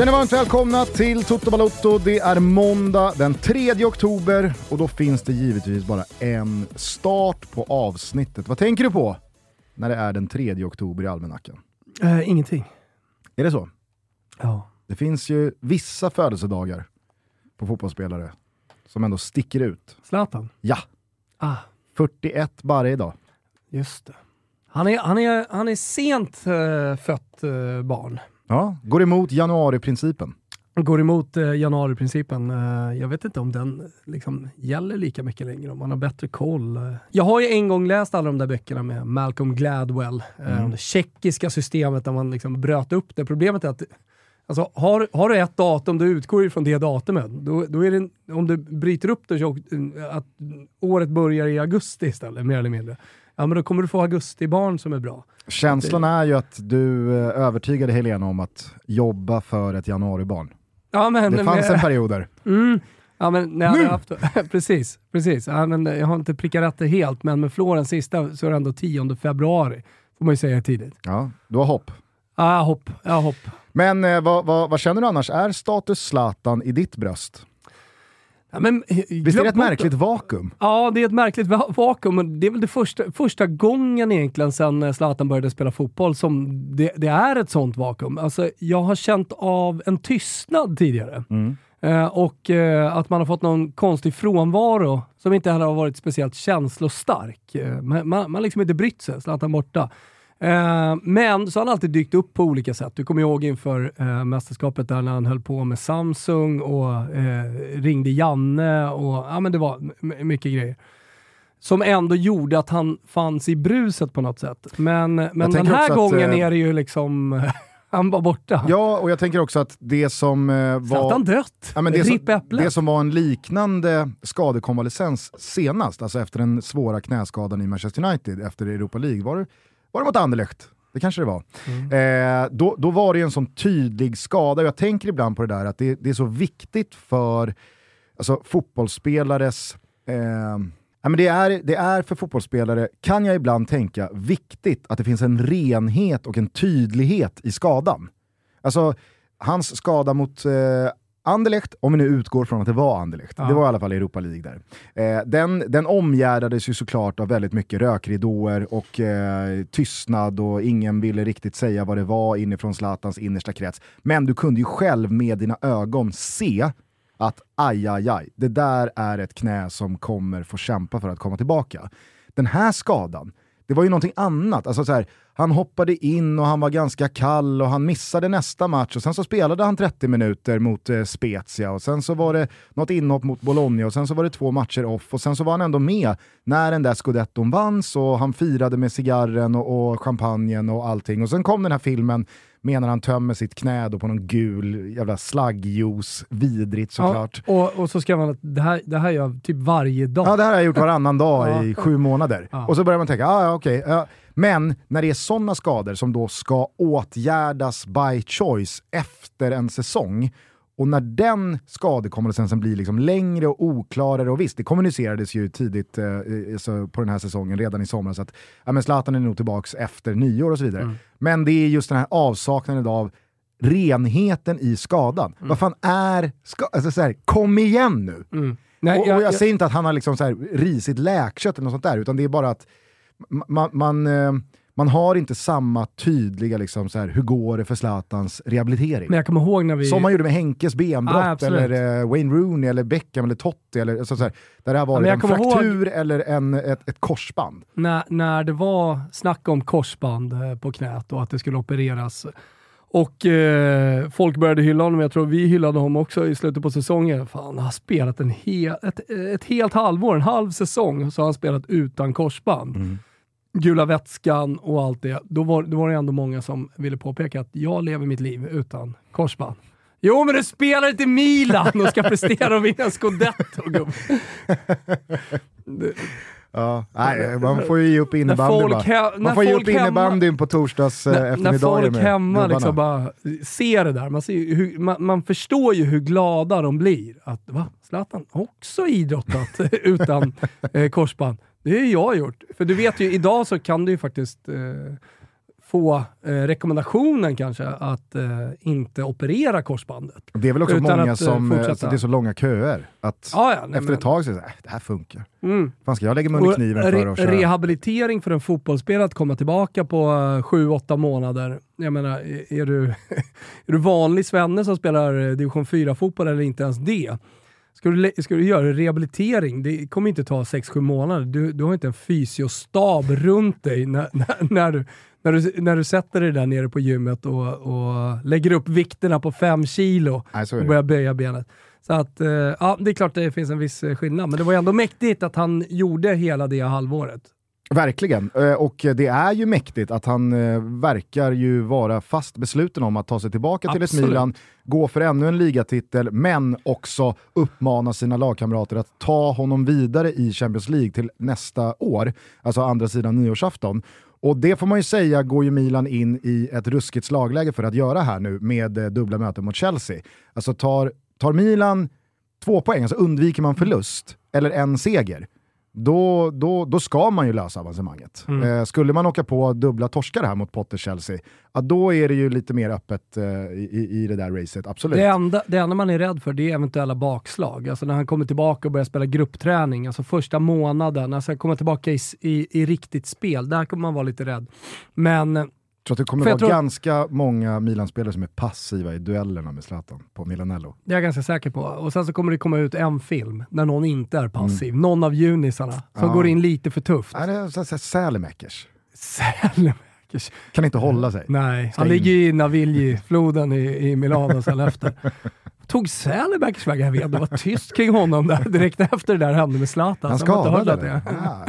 Känner varmt välkomna till Toto Balotto. Det är måndag den 3 oktober och då finns det givetvis bara en start på avsnittet. Vad tänker du på när det är den 3 oktober i almanackan? Eh, ingenting. Är det så? Ja. Det finns ju vissa födelsedagar på fotbollsspelare som ändå sticker ut. Zlatan? Ja, Ah, 41 bara idag. just det. Han är, han är, han är sent uh, fött eh, barn. Ja, går emot januariprincipen. Går emot uh, januariprincipen. Eh, jag vet inte om den liksom gäller lika mycket längre, om man har bättre koll. Eh, Jag har ju en gång läst alla de där böckerna med Malcolm Gladwell, eh, om det tjeckiska systemet där man liksom bröt upp det. Problemet är att Alltså, har, har du ett datum, då utgår du från det datumet. Då, då är det, om du bryter upp det så att året börjar i augusti istället, mer eller mindre. Ja, men då kommer du få augustibarn som är bra. Känslan är ju att du eh, övertygade Helena om att jobba för ett januaribarn. Ja, men, Det fanns en period där. Mm. Ja, men när jag hade haft, precis, precis. Ja, men jag har inte prickat rätt det helt, men med Florens sista så är det ändå 10 februari. Får man ju säga tidigt. Ja, du har hopp. Ja, hopp. Jag hopp. Men eh, vad, vad, vad känner du annars? Är status Zlatan i ditt bröst? Ja, men, Visst är det ett märkligt vakuum? Ja, det är ett märkligt va- vakuum. Det är väl det första, första gången egentligen sedan eh, Zlatan började spela fotboll som det, det är ett sånt vakuum. Alltså, jag har känt av en tystnad tidigare. Eh, och eh, att man har fått någon konstig frånvaro som inte heller har varit speciellt känslostark. Eh, man, man har liksom inte brytt sig, Zlatan borta. Eh, men så har han alltid dykt upp på olika sätt. Du kommer ihåg inför eh, mästerskapet där när han höll på med Samsung och eh, ringde Janne och ja, men det var mycket grejer. Som ändå gjorde att han fanns i bruset på något sätt. Men, men den här också att, gången eh, är det ju liksom, han var borta. Ja, och jag tänker också att det som eh, var... han dött. Ja, men det, som, det som var en liknande skadekonvalescens senast, alltså efter den svåra knäskadan i Manchester United efter Europa League, var det, var det mot Anderlecht? Det kanske det var. Eh, då, då var det en sån tydlig skada, jag tänker ibland på det där att det, det är så viktigt för alltså, fotbollsspelares eh, Ja, men det, är, det är för fotbollsspelare, kan jag ibland tänka, viktigt att det finns en renhet och en tydlighet i skadan. Alltså, hans skada mot eh, Anderlecht, om vi nu utgår från att det var Anderlecht, det var i alla fall Europa League där. Eh, den, den omgärdades ju såklart av väldigt mycket rökridåer och eh, tystnad och ingen ville riktigt säga vad det var inifrån Zlatans innersta krets. Men du kunde ju själv med dina ögon se att aj, aj, aj, det där är ett knä som kommer få kämpa för att komma tillbaka. Den här skadan, det var ju någonting annat. Alltså så här, han hoppade in och han var ganska kall och han missade nästa match och sen så spelade han 30 minuter mot eh, Spezia och sen så var det något inhopp mot Bologna och sen så var det två matcher off och sen så var han ändå med när den där scudetton vanns och han firade med cigarren och, och champagnen och allting. Och sen kom den här filmen menar han tömmer sitt knä då på någon gul jävla slaggjuice, vidrigt såklart. Ja, och, och så skrev han att det här, det här gör jag typ varje dag. Ja, det här har jag gjort varannan dag i sju månader. Ja. Och så börjar man tänka, ah, ja okej. ja. Men när det är sådana skador som då ska åtgärdas by choice efter en säsong, och när den skadekonvalescensen blir liksom längre och oklarare, och visst, det kommunicerades ju tidigt eh, eh, så på den här säsongen, redan i somras, att ja, men Zlatan är nog tillbaka efter nyår och så vidare. Men det är just den här avsaknaden av renheten i skadan. Vad fan är... Ska, alltså så här, kom igen nu! Mm. Nej, och, och jag, säger inte att han har liksom så här risigt läkkött eller något sånt där, utan det är bara att man, man, eh, man har inte samma tydliga, liksom så här, hur går det för Zlatans rehabilitering? Men jag kommer ihåg när vi... Som man gjorde med Henkes Ja, benbrott, absolut. eller eh, Wayne Rooney, eller Beckham, eller Totti, eller alltså, så här, där det har varit jag en kommer ihåg- fraktur eller en, ett, ett korsband. när, när det var snack om korsband eh, på knät och att det skulle opereras. Och eh, folk började hylla honom, jag tror vi hyllade honom också i slutet på säsongen. Fan, han har spelat en hel, ett, ett helt halvår, en halv säsong, så har han spelat utan korsband. Gula vätskan och allt det. Då var, då var det ändå många som ville påpeka att jag lever mitt liv utan korsband. Jo, men du spelar inte Milan och ska prestera och vinna scudetto. Ja, nej, man får ju ge upp innebandyn bara. Man får ge upp innebandyn på torsdags när, eftermiddagar När folk hemma liksom bara ser det där, man, ser hur, man, man, förstår ju hur glada de blir. Att va? Zlatan också idrottat utan eh, korsband. Det har jag gjort. För du vet ju, idag så kan du ju faktiskt eh, få eh, rekommendationen kanske att eh, inte operera korsbandet. Det är väl också många att, eh, som, alltså, det är så långa köer, att ah, ja, nej, efter ett tag så är det, det här funkar. Mm. Fan ska jag lägga mig under kniven för re, köra? Rehabilitering för en fotbollsspelare att komma tillbaka på 7-8 månader. Jag menar, är du, är du vanlig svenne som spelar division 4-fotboll eller inte ens det, Ska du, ska du göra rehabilitering, det kommer inte ta 6-7 månader. Du, du har inte en fysiostab runt dig när, när, när, du, när, du, när du sätter dig där nere på gymmet och, och lägger upp vikterna på 5 kilo Nej, och börjar böja benet. Så att, eh, ja, det är klart det finns en viss skillnad, men det var ändå mäktigt att han gjorde hela det halvåret. Verkligen, eh, och det är ju mäktigt att han eh, verkar ju vara fast besluten om att ta sig tillbaka Absolut. till ett Milan, gå för ännu en ligatitel, men också uppmana sina lagkamrater att ta honom vidare i Champions League till nästa år, alltså andra sidan nyårsafton. Och det får man ju säga går ju Milan in i ett ruskigt slagläge för att göra här nu med eh, dubbla möten mot Chelsea. Alltså tar, tar Milan två poäng, alltså undviker man förlust, eller en seger, då, då, då ska man ju lösa avancemanget. Mm. Eh, skulle man åka på dubbla torskar här mot Potter Chelsea, ja, då är det ju lite mer öppet eh, i, i det där racet, absolut. Det enda, det enda man är rädd för det är eventuella bakslag. Alltså när han kommer tillbaka och börjar spela gruppträning, alltså första månaden, alltså kommer tillbaka i, i, i riktigt spel, där kommer man vara lite rädd. Men tror att det kommer vara tror... ganska många Milan-spelare som är passiva i duellerna med Zlatan på Milanello. Det är jag ganska säker på. Och sen så kommer det komma ut en film när någon inte är passiv. Mm. Någon av junisarna som ja. går in lite för tufft. Nej, det är Sälemäckers. Sälemäckers. Kan inte hålla sig. Nej, Ska han in. ligger i Navigli-floden i, i Milano sen efter. Tog Sälemäkers vägen? Jag vet, det var tyst kring honom där direkt efter det där hände med Zlatan. Han skadade det. Ja,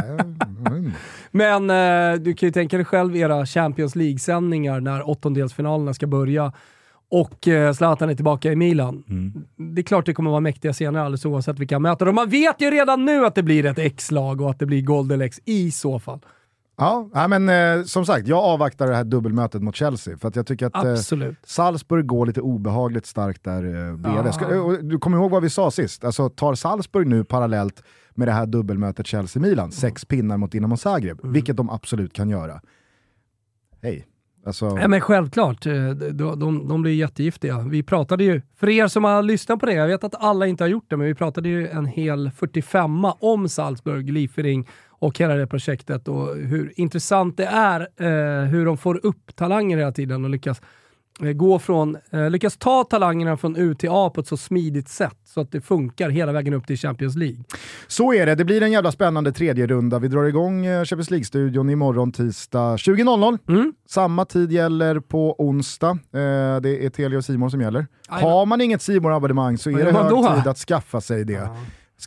mm. Men eh, du kan ju tänka dig själv era Champions League-sändningar när åttondelsfinalerna ska börja och eh, Zlatan är tillbaka i Milan. Mm. Det är klart det kommer vara mäktiga scener alldeles oavsett vilka han möter. Och man vet ju redan nu att det blir ett X-lag och att det blir Golden i så fall. Ja, men eh, som sagt, jag avvaktar det här dubbelmötet mot Chelsea för att jag tycker att eh, Salzburg går lite obehagligt starkt där eh, bredvid. Ska, eh, du kommer ihåg vad vi sa sist? Alltså tar Salzburg nu parallellt med det här dubbelmötet Chelsea-Milan, mm. sex pinnar mot Dinamo Zagreb, mm. vilket de absolut kan göra. Hej. Alltså... Ja, men självklart, eh, de, de, de blir jättegiftiga. Vi pratade ju, för er som har lyssnat på det, jag vet att alla inte har gjort det, men vi pratade ju en hel 45 om Salzburg, Liefering och hela det projektet och hur intressant det är eh, hur de får upp talanger hela tiden och lyckas gå från, eh, lyckas ta talangerna från U till A på ett så smidigt sätt så att det funkar hela vägen upp till Champions League. Så är det, det blir en jävla spännande tredje runda. Vi drar igång eh, Champions League-studion imorgon tisdag 20.00. Mm. Samma tid gäller på onsdag. Eh, det är Telia och Simon som gäller. Aj, Har man inget simon abonnemang så är det hög då? tid att skaffa sig det. Ja.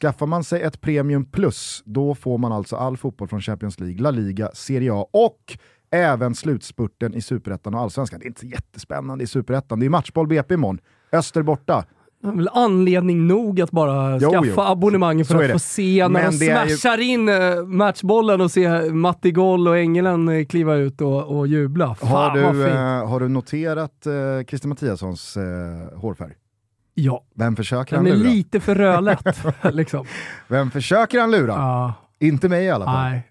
Skaffar man sig ett Premium Plus, då får man alltså all fotboll från Champions League, La Liga, Serie A och även slutspurten i Superettan och Allsvenskan. Det är inte jättespännande i Superettan. Det är matchboll BP imorgon. Öster borta. Väl anledning nog att bara jo, skaffa jo. abonnemang för att få se när de smashar ju... in eh, matchbollen och se Matti Goll och Engelen eh, kliva ut och, och jubla. Fan, har, du, eh, har du noterat eh, Christer Mattiassons eh, hårfärg? Ja. Vem försöker Den han lura? Den är lite för rödlätt. liksom. Vem försöker han lura? Ja. Inte mig i alla fall. Nej,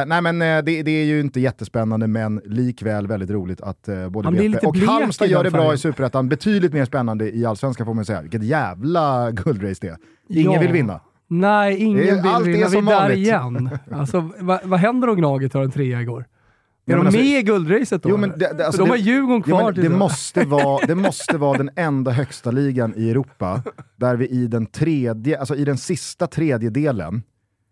eh, nej men eh, det, det, är ju inte jättespännande, men likväl väldigt roligt att eh, både BP och Halmstad gör det bra i Superettan. Betydligt mer spännande i Allsvenskan får man säga. Vilket jävla guldrace det är. Ingen ja. vill vinna. Nej, ingen vill vinna. Vi är där igen. Alltså, vad, vad händer om Gnaget tar en trea igår? Är de alltså, med i guldracet då? Jo, men det, det, alltså, de har Djurgården kvar. Ja, det, måste vara, det måste vara den enda högsta ligan i Europa där vi i den, tredje, alltså i den sista tredjedelen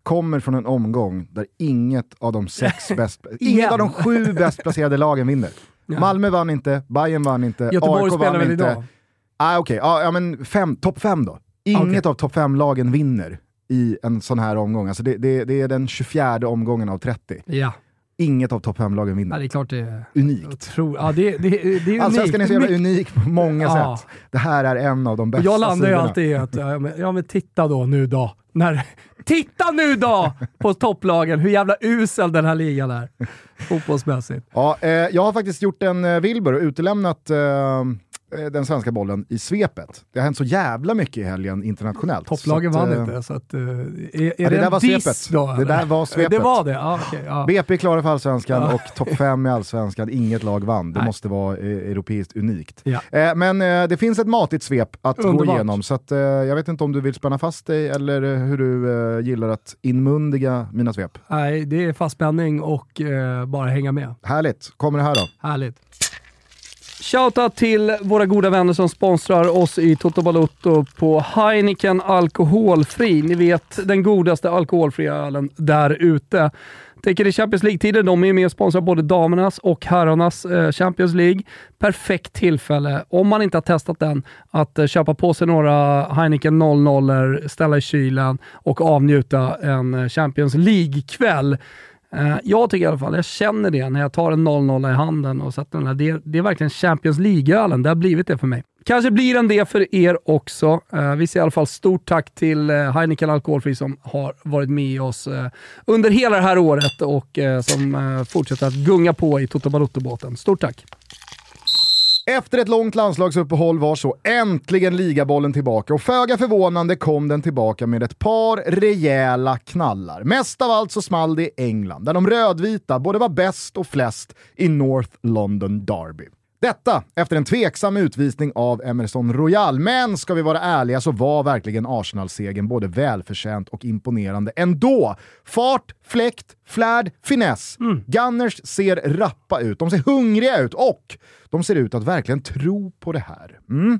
kommer från en omgång där inget av de sex bäst, inget av de sju bäst placerade lagen vinner. Ja. Malmö vann inte, Bayern vann inte, Göteborg AIK vann inte. Idag. Ah, Okej, okay. ah, ja, men fem, topp fem då. Inget okay. av topp fem-lagen vinner i en sån här omgång. Alltså det, det, det är den 24 omgången av 30. Ja. Inget av topp fem-lagen vinner. Ja, det är klart det är unikt. Ja, det, det, det är unikt. Allsvenskan är så jävla unik på många ja. sätt. Det här är en av de bästa Jag landar ju alltid i att, ja men, ja men titta då nu då, när titta nu då på topplagen, hur jävla usel den här ligan är. Fotbollsmässigt. Ja, eh, jag har faktiskt gjort en eh, Wilbur och utelämnat Eh, den svenska bollen i svepet. Det har hänt så jävla mycket i helgen internationellt. Topplagen vann äh, inte, så att, uh, är, är ja, det, det där var svepet. Då, det där var svepet. Det var det? Ja, okay, ja. BP klarade för allsvenskan och topp 5 i allsvenskan, inget lag vann. Det Nej. måste vara eh, europeiskt unikt. Ja. Eh, men eh, det finns ett matigt svep att Underbart. gå igenom, så att, eh, jag vet inte om du vill spänna fast dig eller hur du gillar att inmundiga mina svep. Nej, det är fast spänning och bara hänga med. Härligt. Kommer det här då? Härligt. Shoutout till våra goda vänner som sponsrar oss i Toto Balotto på Heineken Alkoholfri. Ni vet den godaste alkoholfria ölen där ute. Tänker i Champions League-tider, de är med och sponsrar både damernas och herrarnas eh, Champions League. Perfekt tillfälle, om man inte har testat den, att eh, köpa på sig några Heineken 00 ställa i kylen och avnjuta en eh, Champions League-kväll. Eh, jag tycker i alla fall, jag känner det när jag tar en 0-0 i handen och sätter den här. Det, det är verkligen Champions League-ölen. Det har blivit det för mig. Kanske blir den det för er också. Eh, vi säger i alla fall stort tack till eh, Heineken Alkoholfri som har varit med oss under hela det här året och som fortsätter att gunga på i Toto Balotto-båten. Stort tack! Efter ett långt landslagsuppehåll var så äntligen ligabollen tillbaka och föga förvånande kom den tillbaka med ett par rejäla knallar. Mest av allt så small det i England, där de rödvita både var bäst och flest i North London Derby. Detta efter en tveksam utvisning av Emerson Royal, men ska vi vara ärliga så var verkligen Arsenal-segern både välförtjänt och imponerande ändå. Fart, fläkt, flärd, finess. Mm. Gunners ser rappa ut, de ser hungriga ut och de ser ut att verkligen tro på det här. Mm.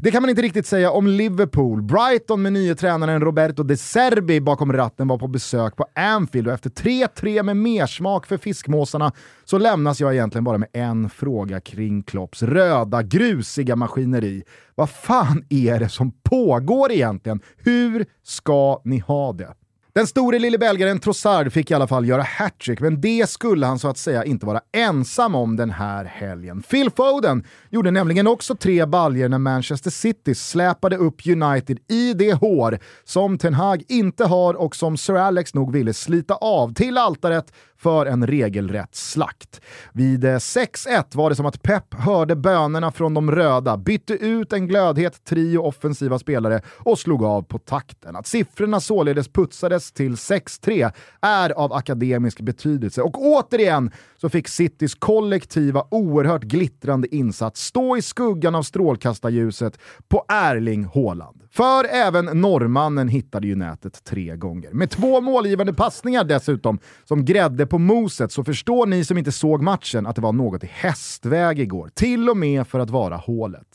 Det kan man inte riktigt säga om Liverpool. Brighton med nye tränaren Roberto De Serbi bakom ratten var på besök på Anfield och efter 3-3 med mersmak för fiskmåsarna så lämnas jag egentligen bara med en fråga kring Klopps röda, grusiga maskineri. Vad fan är det som pågår egentligen? Hur ska ni ha det? Den store lille belgaren Trossard fick i alla fall göra hattrick, men det skulle han så att säga inte vara ensam om den här helgen. Phil Foden gjorde nämligen också tre baljer när Manchester City släpade upp United i det hår som Ten Hag inte har och som Sir Alex nog ville slita av till altaret för en regelrätt slakt. Vid eh, 6-1 var det som att Pep hörde bönerna från de röda, bytte ut en glödhet trio offensiva spelare och slog av på takten. Att siffrorna således putsades till 6-3 är av akademisk betydelse och återigen så fick Citys kollektiva, oerhört glittrande insats stå i skuggan av strålkastarljuset på Erling Haaland. För även norrmannen hittade ju nätet tre gånger. Med två målgivande passningar dessutom, som grädde på moset, så förstår ni som inte såg matchen att det var något i hästväg igår. Till och med för att vara hålet.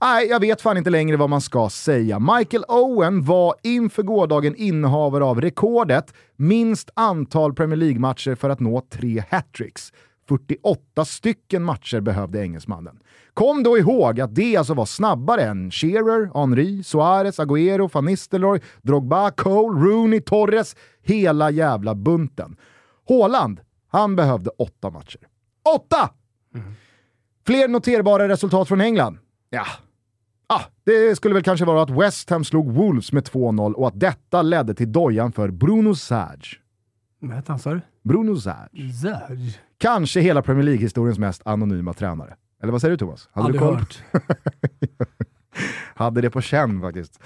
Nej, jag vet fan inte längre vad man ska säga. Michael Owen var inför gårdagen innehavare av rekordet minst antal Premier League-matcher för att nå tre hattricks. 48 stycken matcher behövde engelsmannen. Kom då ihåg att det alltså var snabbare än Shearer, Henry, Suarez, Agüero, Van Nistelrooy, Drogba, Cole, Rooney, Torres, hela jävla bunten. Haaland, han behövde åtta matcher. Åtta! Mm. Fler noterbara resultat från England? Ja, Ah, det skulle väl kanske vara att West Ham slog Wolves med 2-0 och att detta ledde till dojan för Bruno Sage. Vad hette han sa du? Bruno Sage. Sage. Kanske hela Premier League-historiens mest anonyma tränare. Eller vad säger du Thomas? Hade Aldrig du koll? hört. Hade det på känn faktiskt.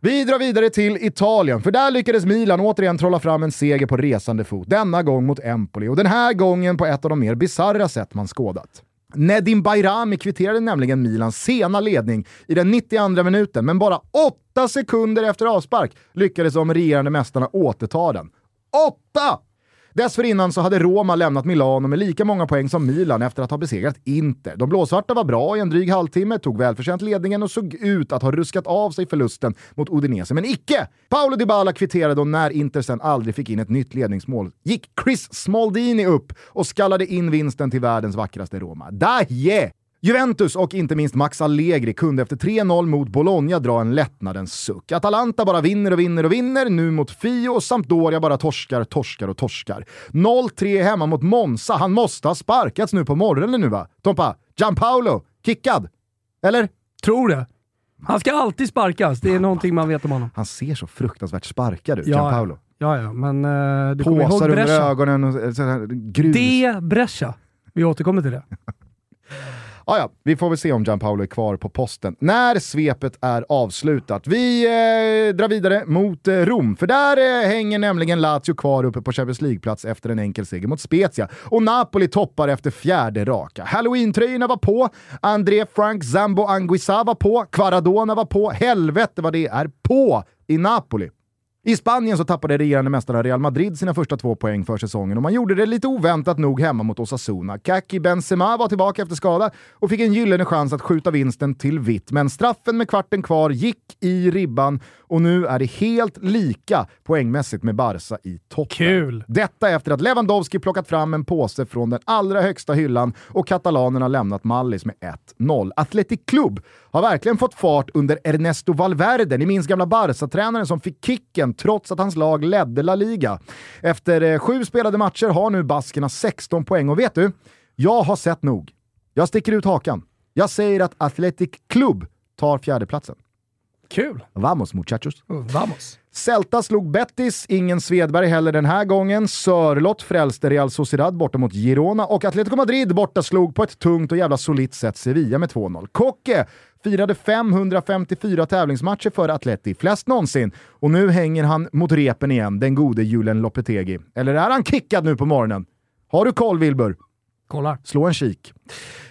Vi drar vidare till Italien, för där lyckades Milan återigen trolla fram en seger på resande fot. Denna gång mot Empoli och den här gången på ett av de mer bisarra sätt man skådat. Nedim Bayrami kvitterade nämligen Milans sena ledning i den 92 minuten, men bara åtta sekunder efter avspark lyckades de regerande mästarna återta den. Åtta! Dessförinnan så hade Roma lämnat Milano med lika många poäng som Milan efter att ha besegrat Inter. De blåsvarta var bra i en dryg halvtimme, tog välförtjänt ledningen och såg ut att ha ruskat av sig förlusten mot Udinese. Men icke! Paolo Dybala kvitterade och när Inter sen aldrig fick in ett nytt ledningsmål gick Chris Smaldini upp och skallade in vinsten till världens vackraste Roma. Daje! Juventus och inte minst Max Allegri kunde efter 3-0 mot Bologna dra en lättnadens suck. Atalanta bara vinner och vinner och vinner, nu mot Fio och Sampdoria bara torskar, torskar och torskar. 0-3 hemma mot Monza, han måste ha sparkats nu på morgonen nu va? Tompa, Gianpaolo, kickad? Eller? Tror det. Han ska alltid sparkas, det är någonting man vet om honom. Han ser så fruktansvärt sparkad ut, Ja, Gianpaolo. Ja, ja, men uh, du kommer ihåg Påsar under ögonen och eh, sådär, grus. Det Brescia. Vi återkommer till det. Ah, ja, vi får väl se om Gianpaolo är kvar på posten när svepet är avslutat. Vi eh, drar vidare mot eh, Rom, för där eh, hänger nämligen Lazio kvar uppe på Champions League-plats efter en enkel seger mot Spezia. Och Napoli toppar efter fjärde raka. Halloween-tröjorna var på, André Frank Zambo Anguissa var på, Quaradona var på, helvete vad det är på i Napoli. I Spanien så tappade regerande mästarna Real Madrid sina första två poäng för säsongen och man gjorde det lite oväntat nog hemma mot Osasuna. Kaki Benzema var tillbaka efter skada och fick en gyllene chans att skjuta vinsten till vitt, men straffen med kvarten kvar gick i ribban och nu är det helt lika poängmässigt med Barca i toppen. Kul! Detta efter att Lewandowski plockat fram en påse från den allra högsta hyllan och katalanerna lämnat Mallis med 1-0. Athletic Club har verkligen fått fart under Ernesto Valverde, ni minns gamla Barca-tränaren som fick kicken trots att hans lag ledde La Liga. Efter eh, sju spelade matcher har nu baskerna 16 poäng och vet du? Jag har sett nog. Jag sticker ut hakan. Jag säger att Athletic Club tar fjärdeplatsen. Kul! Vamos muchachos! Vamos! Celta slog Betis, ingen Svedberg heller den här gången. Sörlott frälste Real Sociedad borta mot Girona och Atletico Madrid borta slog på ett tungt och jävla solitt sätt Sevilla med 2-0. Kocke firade 554 tävlingsmatcher för Atleti, flest någonsin. Och nu hänger han mot repen igen, den gode Julen Lopetegi. Eller är han kickad nu på morgonen? Har du koll Wilbur? Kollar. Slå en kik.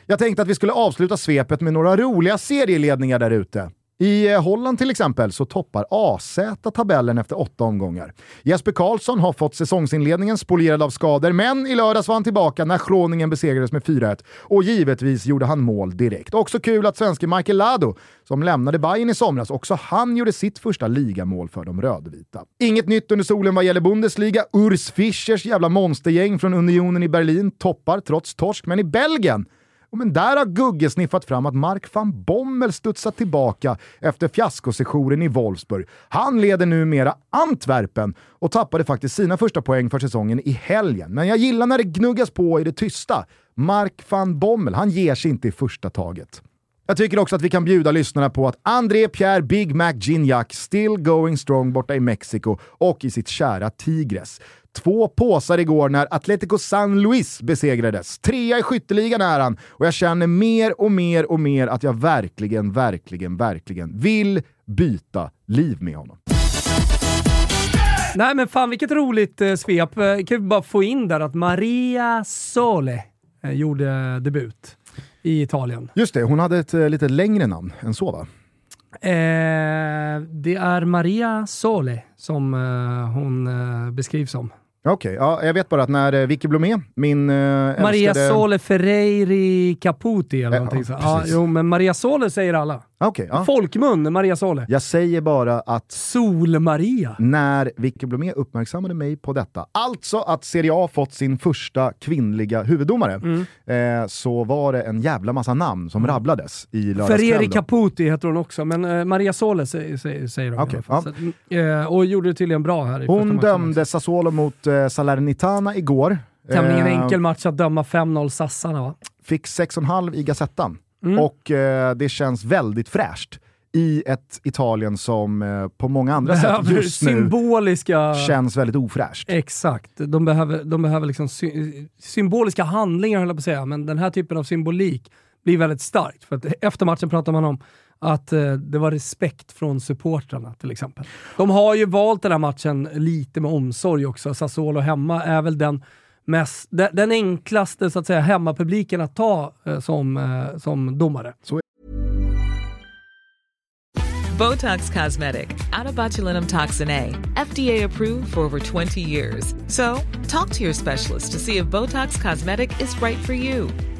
Jag tänkte att vi skulle avsluta svepet med några roliga serieledningar där ute. I eh, Holland till exempel så toppar AZ tabellen efter åtta omgångar. Jesper Karlsson har fått säsongsinledningen spolierad av skador, men i lördags var han tillbaka när Groningen besegrades med 4-1 och givetvis gjorde han mål direkt. Också kul att svenske Michael Lado, som lämnade Bayern i somras, också han gjorde sitt första ligamål för de rödvita. Inget nytt under solen vad gäller Bundesliga. Urs Fischers jävla monstergäng från Unionen i Berlin toppar trots torsk, men i Belgien och men där har Gugge sniffat fram att Mark van Bommel studsat tillbaka efter fiaskosessionen i Wolfsburg. Han leder numera Antwerpen och tappade faktiskt sina första poäng för säsongen i helgen. Men jag gillar när det gnuggas på i det tysta. Mark van Bommel, han ger sig inte i första taget. Jag tycker också att vi kan bjuda lyssnarna på att André Pierre Big Mac Gignac still going strong borta i Mexiko och i sitt kära Tigres. Två påsar igår när Atletico San Luis besegrades. Trea i skytteligan är han och jag känner mer och mer och mer att jag verkligen, verkligen, verkligen vill byta liv med honom. Nej men fan vilket roligt eh, svep. Eh, Kan vi bara få in där att Maria Sole eh, gjorde debut i Italien. Just det, hon hade ett eh, lite längre namn än så va? Eh, det är Maria Sole som eh, hon eh, beskrivs som. Okej, ja, jag vet bara att när eh, Vicky Blomé, min eh, Maria älskade... Sole Ferreiri Caputi eller Ja, någonting så. Ja, jo, men Maria Sole säger alla. Okej, ja. Folkmun, Maria Sole. Jag säger bara att Sol-Maria. när Vicky Blomé uppmärksammade mig på detta, alltså att Serie A fått sin första kvinnliga huvuddomare, Mm. eh, så var det en jävla massa namn som rabblades i Ferreri lördagskväll. då. Caputi heter hon också, men eh, Maria Sole säger, säger, säger de alla fall. Så, eh, och gjorde det tydligen bra här i Hon dömde Sassuolo mot eh, Salernitana igår. Tämligen Eh, enkel match att döma 5-0 Sassarna va? Fick 6,5 i Gazettan. Mm. Och eh, det känns väldigt fräscht i ett Italien som eh, på många andra sätt Behöver just nu symboliska... känns väldigt ofräscht. Exakt. De behöver, de behöver liksom sy symboliska handlingar höll jag på att säga, men den här typen av symbolik blir väldigt starkt. För att efter matchen pratar man om att eh, det var respekt från supportrarna till exempel. De har ju valt den här matchen lite med omsorg också. Sassuolo hemma är väl den mest, den, enklaste så att säga hemmapubliken att ta eh, som, eh, som domare. Botox Cosmetic, botulinum toxin A, FDA approved for over 20 years. So, talk to your specialist to see if Botox Cosmetic is right for you.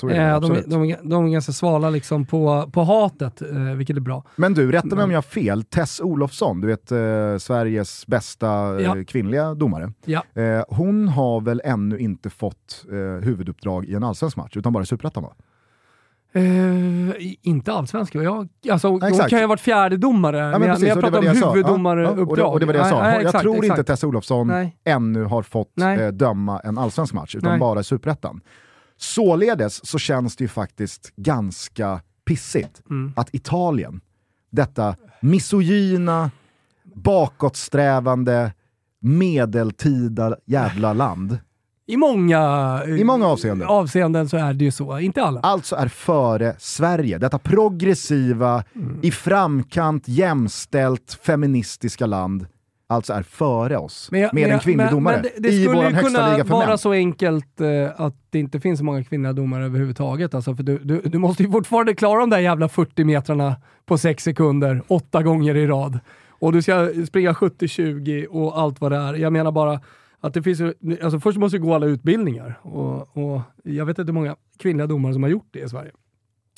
Så det, Eh, de, de, de är ganska svala liksom på, på hatet, eh, vilket är bra. Men du, rätta mig om jag har fel. Tess Olofsson, du vet eh, Sveriges bästa eh, Ja. kvinnliga domare. Ja. Eh, hon har väl ännu inte fått eh, huvuduppdrag i en allsvensk match, utan bara i Superettan va? Eh, inte allsvenska. Jag, alltså, hon kan ju ha varit fjärdedomare, Ja, men, men, precis, jag pratar om. Ja, ja, och, det, och det var det jag sa. Nej, jag exakt, tror inte exakt. Tess Olofsson Nej. ännu har fått eh, döma en allsvensk match, utan Nej. bara Superettan. Således så känns det ju faktiskt ganska pissigt Mm. att Italien, detta misogyna, bakåtsträvande, medeltida jävla land, I många, I många avseenden. avseenden så är det ju så. Inte alla. alltså är före Sverige. Detta progressiva, Mm. i framkant, jämställt, feministiska land. Alltså är före oss Men jag- med men en jag- kvinnlig men- domare men det, det i skulle vår högsta kunna liga för vara män. så enkelt eh, att det inte finns så många kvinnliga domare överhuvudtaget. Alltså, för du, du, du måste ju fortfarande klara de där jävla 40 metrarna på 6 sekunder, åtta gånger i rad. Och du ska springa 70-20 och allt vad det är. Jag menar bara att det finns alltså först måste du gå alla utbildningar. Och, och jag vet inte hur många kvinnliga domare som har gjort det i Sverige.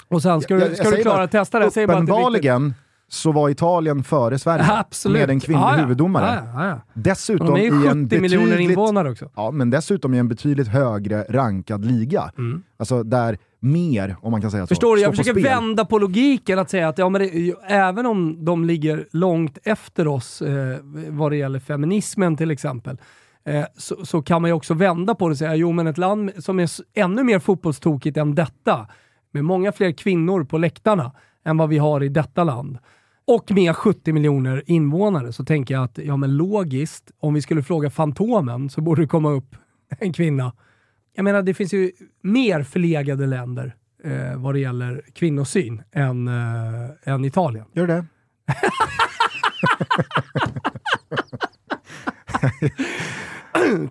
Och sen ska, Jag- du, jag ska du klara att testa det. Jag säger bara att det är viktigt. Uppenbarligen så var Italien före Sverige Absolut. med en kvinnlig Ja, ja. huvuddomare. Ja, ja, ja. Dessutom i en 70 miljoner betydligt, invånare också. ja, men dessutom i en betydligt högre rankad liga. Alltså där mer, om man kan säga så, Förstår du? Jag på försöker spel. vända på logiken att säga att ja, men det, även om de ligger långt efter oss eh, vad det gäller feminismen till exempel, eh, så, så kan man ju också vända på det och säga jo men ett land som är ännu mer fotbollstokigt än detta, med många fler kvinnor på läktarna än vad vi har i detta land, och med 70 miljoner invånare, så tänker jag att ja men logiskt, om vi skulle fråga Fantomen så borde det komma upp en kvinna jag menar, det finns ju mer förlegade länder eh, vad det gäller kvinnosyn än, eh, än Italien. Gör det?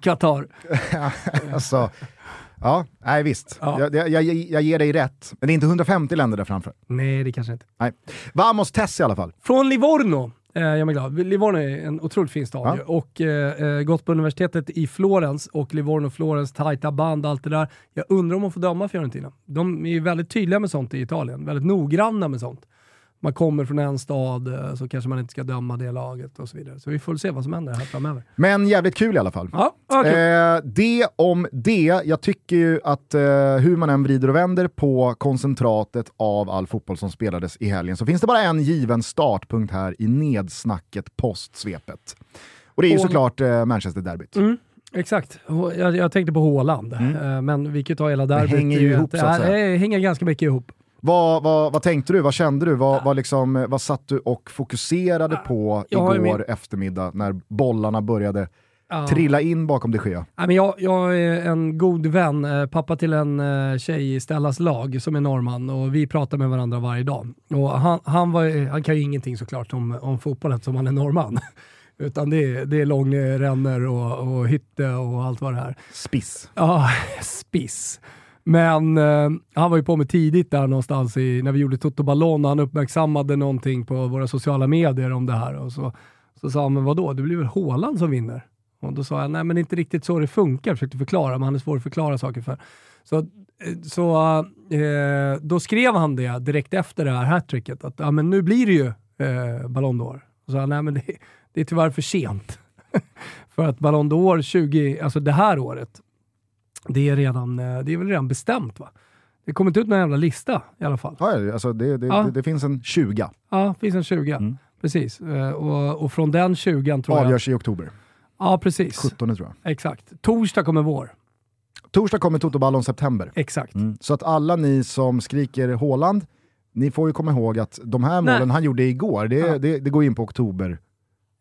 Qatar. Alltså, ja, nej visst. Ja. Jag, jag, jag, jag ger dig rätt. Men det är inte 150 länder där framför. Nej, det kanske inte. Nej. Vamos Tess i alla fall. Från Livorno, eh, jag är glad. Livorno är en otroligt fin stad Ja. och eh, eh, gått på universitetet i Florens och Livorno, Florens, tajta band, allt det där. Jag undrar om de får döma Fiorentina. De är ju väldigt tydliga med sånt i Italien, väldigt noggranna med sånt. Man kommer från en stad eh, så kanske man inte ska döma det laget och så vidare. Så vi får se vad som händer här framöver. Men jävligt kul i alla fall. Ja, okej. Eh, det om det. Jag tycker ju att eh, hur man än vrider och vänder på koncentratet av all fotboll som spelades i helgen så finns det bara en given startpunkt här i nedsnacket postsvepet. Och det är ju såklart eh, Manchester-derbyt. Mm, exakt. Jag, jag tänkte på Håland, eh, men vi kan ta hela derbyt. Mm. hänger ju ihop, så att säga. Det hänger ganska mycket ihop. Vad, vad, vad tänkte du? Vad kände du? Vad, vad, liksom, vad satt du och fokuserade på igår min- eftermiddag när bollarna började Ja. trilla in bakom de Gea? Men jag, jag är en god vän, eh, pappa till en eh, tjej i Stellas lag som är norrman och vi pratar med varandra varje dag. Och han, han, var, han kan ju ingenting såklart om, om fotbollen som han är norrman. Utan det är, det är långrännor och, och hytte och allt vad det är. Spiss. Ja, spiss. Men eh, han var ju på mig tidigt där någonstans i, när vi gjorde Toto Ballon och han uppmärksammade någonting på våra sociala medier om det här. Och så, så sa han, men vadå, det blir väl Haaland som vinner? Och då sa jag, nej men det är inte riktigt så det funkar. Jag försökte förklara, men han är svår att förklara saker för. Så, eh, så eh, då skrev han det direkt efter det här hattricket, att ja, men nu blir det ju eh, Ballon d'Or. Och sa han, nej men det, det är tyvärr för sent. för att Ballon d'Or 20, alltså det här året, det är, redan, eh, det är väl redan bestämt va? Det kommer inte ut någon jävla lista i alla fall. Ja, alltså det, det, Ja. det, det finns en 20. Ja, det finns en 20. Mm. Precis. Eh, Och, och från den 20 tror jag... Avgörs i oktober. Ja, precis. 17 tror jag. Exakt. Torsdag kommer vår. Torsdag kommer Toto Ballon september. Exakt. Så att alla ni som skriker Håland, ni får ju komma ihåg att de här Nej. målen han gjorde igår, det, Ja. det, det går in på oktober.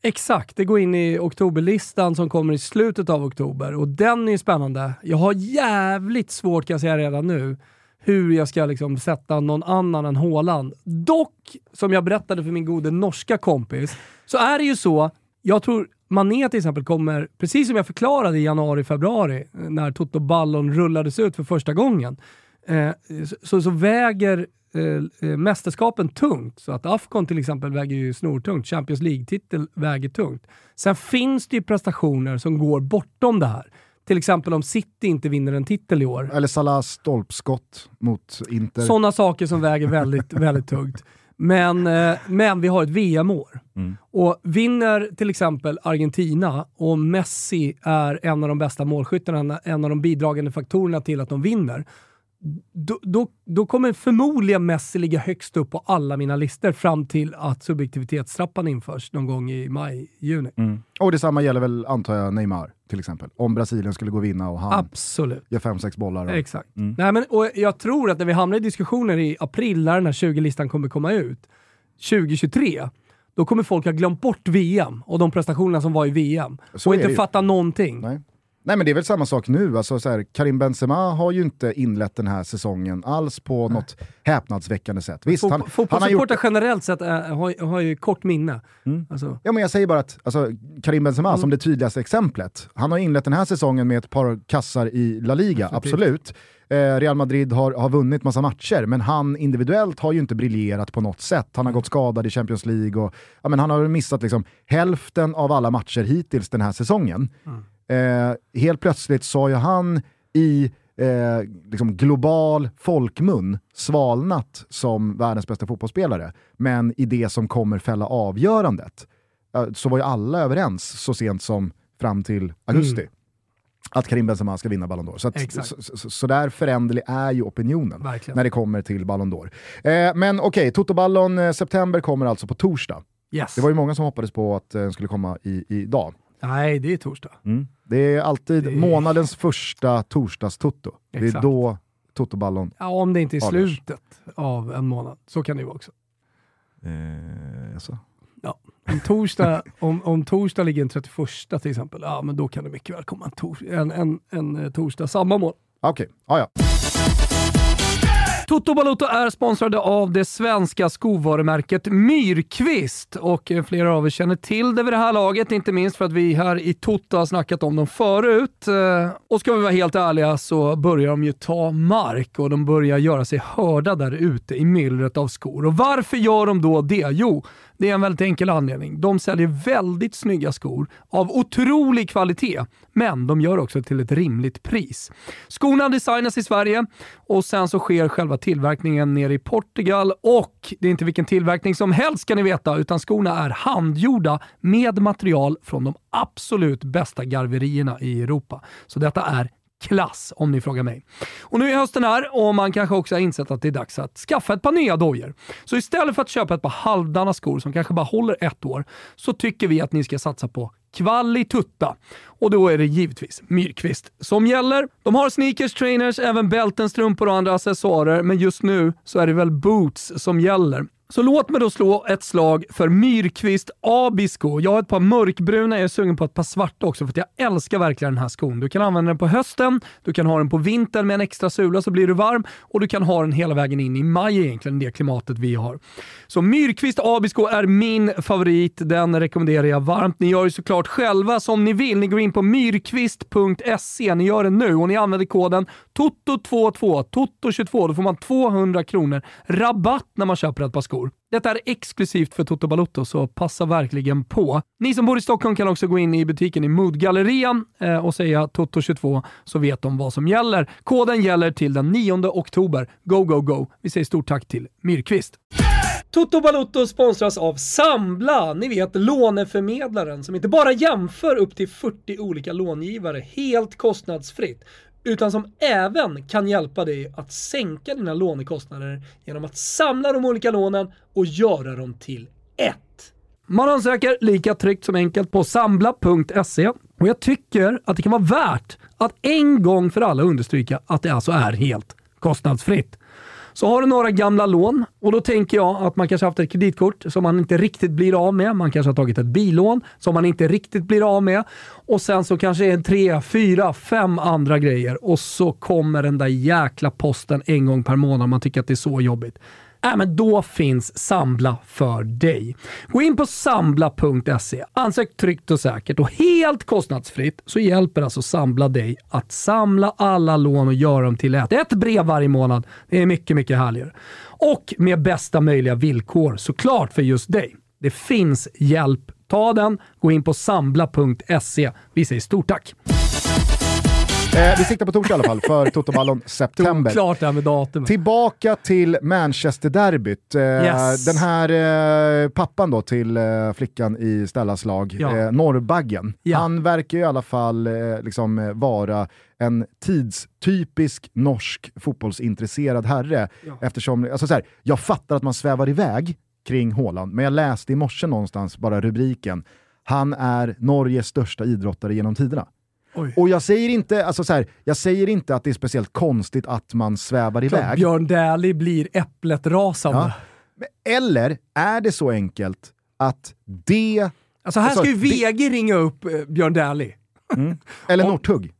Exakt, det går in i oktoberlistan som kommer i slutet av oktober och den är ju spännande. Jag har jävligt svårt kan jag säga redan nu hur jag ska liksom sätta någon annan än Håland. Dock, som jag berättade för min gode norska kompis, så är det ju så, jag tror Mané till exempel kommer, precis som jag förklarade i januari, februari, när Toto Ballon rullades ut för första gången, eh, så, så väger eh, eh, mästerskapen tungt. Så att Afcon till exempel väger ju snortungt. Champions League-titel väger tungt. Sen finns det ju prestationer som går bortom det här. Till exempel om City inte vinner en titel i år. Eller Salahs stolpskott mot Inter. Sådana saker som väger väldigt, väldigt tungt. Men, eh, men vi har ett VM-år. Mm. Och vinner till exempel Argentina och Messi är en av de bästa målskyttarna, en av de bidragande faktorerna till att de vinner, då, då, då kommer förmodligen Messi ligga högst upp på alla mina listor fram till att subjektivitetstrappan införs någon gång i maj, juni. Mm. Och detsamma gäller väl, antar jag, Neymar till exempel. Om Brasilien skulle gå och vinna och han Absolut. gör fem sex bollar. Och... Exakt. Mm. Nej, men, och jag tror att när vi hamnar i diskussioner i april, när den här 20-listan kommer komma ut, 2023, då kommer folk ha glömt bort VM och de prestationerna som var i VM. Så och inte fatta någonting. Nej. Nej men det är väl samma sak nu, alltså, så här, Karim Benzema har ju inte inlett den här säsongen alls på något häpnadsväckande sätt. Visst, Fot- han, han har Fotbollssupportrar gjort... generellt sett äh, har, har ju kort minne. Mm. Alltså, Ja men jag säger bara att alltså, Karim Benzema Mm. som det tydligaste exemplet, han har inlett den här säsongen med ett par kassar i La Liga, Definitivt. absolut. Eh, Real Madrid har, har vunnit massa matcher, men han individuellt har ju inte briljerat på något sätt. Han har gått skadad i Champions League och ja, men han har missat liksom, hälften av alla matcher hittills den här säsongen. Eh, helt plötsligt har ju han i eh, liksom global folkmun svalnat som världens bästa fotbollsspelare. Men i det som kommer fälla avgörandet eh, så var ju alla överens så sent som fram till augusti att Karim Benzema ska vinna Ballon d'Or. Så, att, så, så, så där föränderlig är ju opinionen Verkligen. när det kommer till Ballon d'Or. Eh, men okej, Toto-ballon eh, september kommer alltså på torsdag. yes. Det var ju många som hoppades på att eh, den skulle komma i, idag. Nej, det är torsdag. Det är alltid Det är- månadens första torsdags-toto. Det är då Toto-ballon... Ja, om det inte är slutet av en månad. Så kan det ju vara också. Eh, alltså. Om torsdag, om, om torsdag ligger en 31 till exempel, ja men då kan det mycket väl komma en, tors, en, en, en eh, torsdag samma månad. Okej, ah, ja. Toto Balotto är sponsrade av det svenska skovarumärket Myrkvist och flera av er känner till det vid det här laget, inte minst för att vi här i Toto har snackat om dem förut. Eh, och ska vi vara helt ärliga så börjar de ju ta mark och de börjar göra sig hörda där ute i myllret av skor. Och varför gör de då det? Jo, det är en väldigt enkel anledning. De säljer väldigt snygga skor av otrolig kvalitet, men de gör också till ett rimligt pris. Skorna designas i Sverige och sen så sker själva tillverkningen nere i Portugal och det är inte vilken tillverkning som helst ska ni veta, utan skorna är handgjorda med material från de absolut bästa garverierna i Europa. Så detta är klass om ni frågar mig. Och nu är hösten här och man kanske också har insett att det är dags att skaffa ett par nya dojor. Så istället för att köpa ett par halvdana skor som kanske bara håller ett år, så tycker vi att ni ska satsa på kvalitutta. Och då är det givetvis Myrkvist som gäller. De har sneakers, trainers, även bälten, strumpor och andra accessoarer, men just nu så är det väl boots som gäller. Så låt mig då slå ett slag för Myrkvist Abisko. Jag har ett par mörkbruna, jag är sugen på ett par svarta också för att jag älskar verkligen den här skon. Du kan använda den på hösten, du kan ha den på vintern med en extra sula så blir du varm och du kan ha den hela vägen in i maj egentligen, det klimatet vi har. Så Myrkvist Abisko är min favorit, den rekommenderar jag varmt. Ni gör ju såklart själva som ni vill. Ni går in på myrkvist.se, ni gör det nu och ni använder koden TOTO22, TOTO22, då får man 200 kronor rabatt när man köper ett par skor. Detta är exklusivt för Toto Balotto, så passa verkligen på. Ni som bor i Stockholm kan också gå in i butiken i Moodgallerian eh, och säga Toto22 så vet de vad som gäller. Koden gäller till den 9 oktober. Go, go, go! Vi säger stort tack till Myrkvist. Toto Balotto sponsras av Sambla, ni vet låneförmedlaren som inte bara jämför upp till 40 olika långivare helt kostnadsfritt, utan som även kan hjälpa dig att sänka dina lånekostnader genom att samla de olika lånen och göra dem till ett. Man ansöker lika tryggt som enkelt på sambla.se och jag tycker att det kan vara värt att en gång för alla understryka att det alltså är helt kostnadsfritt. Så har du några gamla lån och då tänker jag att man kanske haft ett kreditkort som man inte riktigt blir av med. Man kanske har tagit ett bilån som man inte riktigt blir av med. Och sen så kanske det är tre, fyra, fem andra grejer och så kommer den där jäkla posten en gång per månad. Man tycker att det är så jobbigt. Äh, men då finns Sambla för dig. Gå in på sambla.se, ansök tryggt och säkert och helt kostnadsfritt så hjälper alltså Sambla dig att samla alla lån och göra dem till ett. Ett brev varje månad. Det är mycket, mycket härligare. Och med bästa möjliga villkor såklart för just dig. Det finns hjälp. Ta den, gå in på sambla.se. Vi säger stort tack! Eh, vi siktar på torsdag i alla fall för Totoballon september. Klart det här med datumet. Tillbaka till Manchester-derbyt. Eh, Yes. Den här eh, pappan då till eh, flickan i Stellas lag, Ja. eh, Norrbaggen, Ja. han verkar ju i alla fall eh, liksom, vara en tidstypisk norsk fotbollsintresserad herre. Eftersom, alltså så här, jag fattar att man svävar iväg kring Haaland, men jag läste i morse någonstans bara rubriken han är Norges största idrottare genom tiderna. Oj. Och jag säger, inte, alltså så här, jag säger inte att det är speciellt konstigt att man svävar Klart iväg. Björn Dählie blir äpplet rasande. Ja. Eller är det så enkelt att det, Alltså här Alltså, ska ju VG ringa upp eh, Björn Dählie. eller Om- Northug,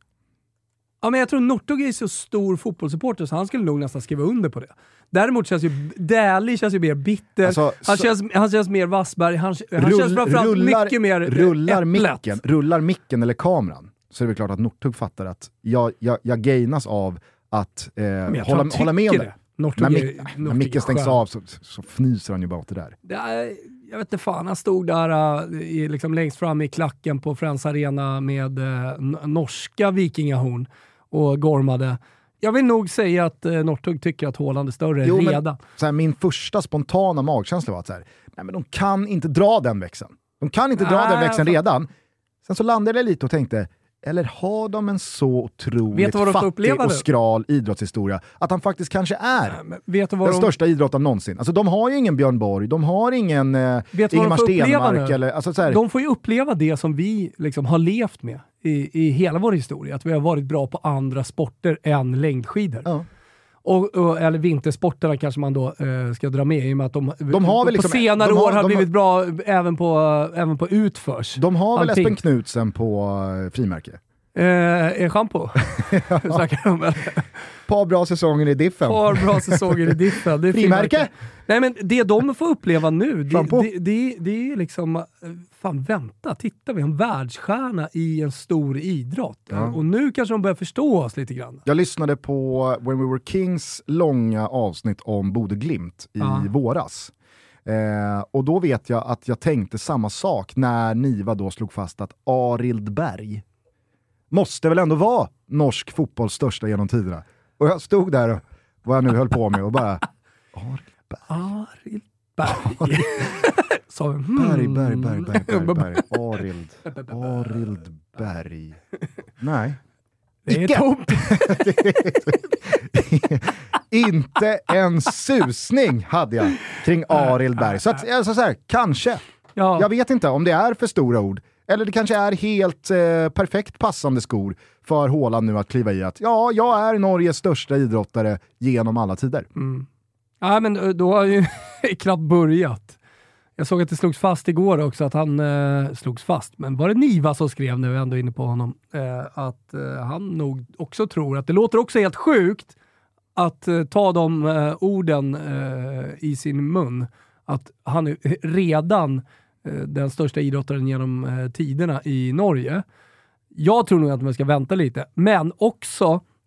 Ja, men jag tror Northug är så stor fotbollssupporter så han skulle nog nästan skriva under på det. Däremot känns ju Dählie känns ju mer bitter, Alltså, han, så- känns, han känns mer Wassberg, han, han känns framförallt mycket mer eh, rullar, äpplet. micken, rullar micken eller kameran så är det väl klart att Northug fattar att jag, jag, jag gainas av att eh, hålla, hålla med om det. Northug När, är- mic- när micken stängs skön. av så, så fnyser han ju bara åt det där. Det är, jag vet inte fan, han stod där uh, i, liksom längst fram i klacken på Friends Arena med n- norska vikingahorn och gormade. Jag vill nog säga att uh, Northug tycker att Haaland är större Jo, redan. Min första spontana magkänsla var att så här, nej, men de kan inte dra den växeln. De kan inte dra den växeln redan. Sen så landade jag lite och tänkte, eller har de en så otroligt fattig och skral idrottshistoria att han faktiskt kanske är vad den de, största idrottaren någonsin. Alltså de har ju ingen Björn Borg, de har ingen eh, Ingemar Stenmark eller... Alltså, så här, de får ju uppleva det som vi liksom har levt med i, i hela vår historia. Att vi har varit bra på andra sporter än längdskidor. ja. Och, och, eller vintersporterna kanske man då eh, ska dra med i och med att de, De har på liksom- senare har- år har blivit bra även på, även på utförs. De har väl. Espen Knutsen på eh, frimärke? Eh, schampo? Snackar de om? Par bra säsonger i diffen. Par bra säsonger i diffen. Det är Frimärke? Nej men det de får uppleva nu, det, det, det, det är liksom, eh, fan vänta, titta vi har en världsstjärna i en stor idrott. Ja. Och nu kanske de börjar förstå oss lite grann. Jag lyssnade på When We Were Kings långa avsnitt om Bode Glimt i Ja. våras. Eh, och då vet jag att jag tänkte samma sak när Niva då slog fast att Arild Berg måste väl ändå vara norsk fotbolls största genom tiderna. Och jag stod där och vad jag nu höll på med och bara Arild Arild Berg. Sa vi, hmm. Berg, Berg, Berg, Berg, Berg, Berg, Arild, Arild Berg. Nej. Det är tomt. Inte en susning hade jag kring Arild Berg. Så, att, alltså så här, kanske. Ja. Jag vet inte om det är för stora ord. Eller det kanske är helt eh, perfekt passande skor för Haaland nu att kliva i att ja, jag är Norges största idrottare genom alla tider. Mm. Ja, men eh, då har ju knappt börjat. Jag såg att det slogs fast igår också att han eh, slogs fast, men var det Niva som skrev nu, ändå inne på honom, eh, att eh, han nog också tror att det låter också helt sjukt att eh, ta de eh, orden eh, i sin mun, att han redan den största idrottaren genom eh, tiderna i Norge. Jag tror nog att man ska vänta lite, men också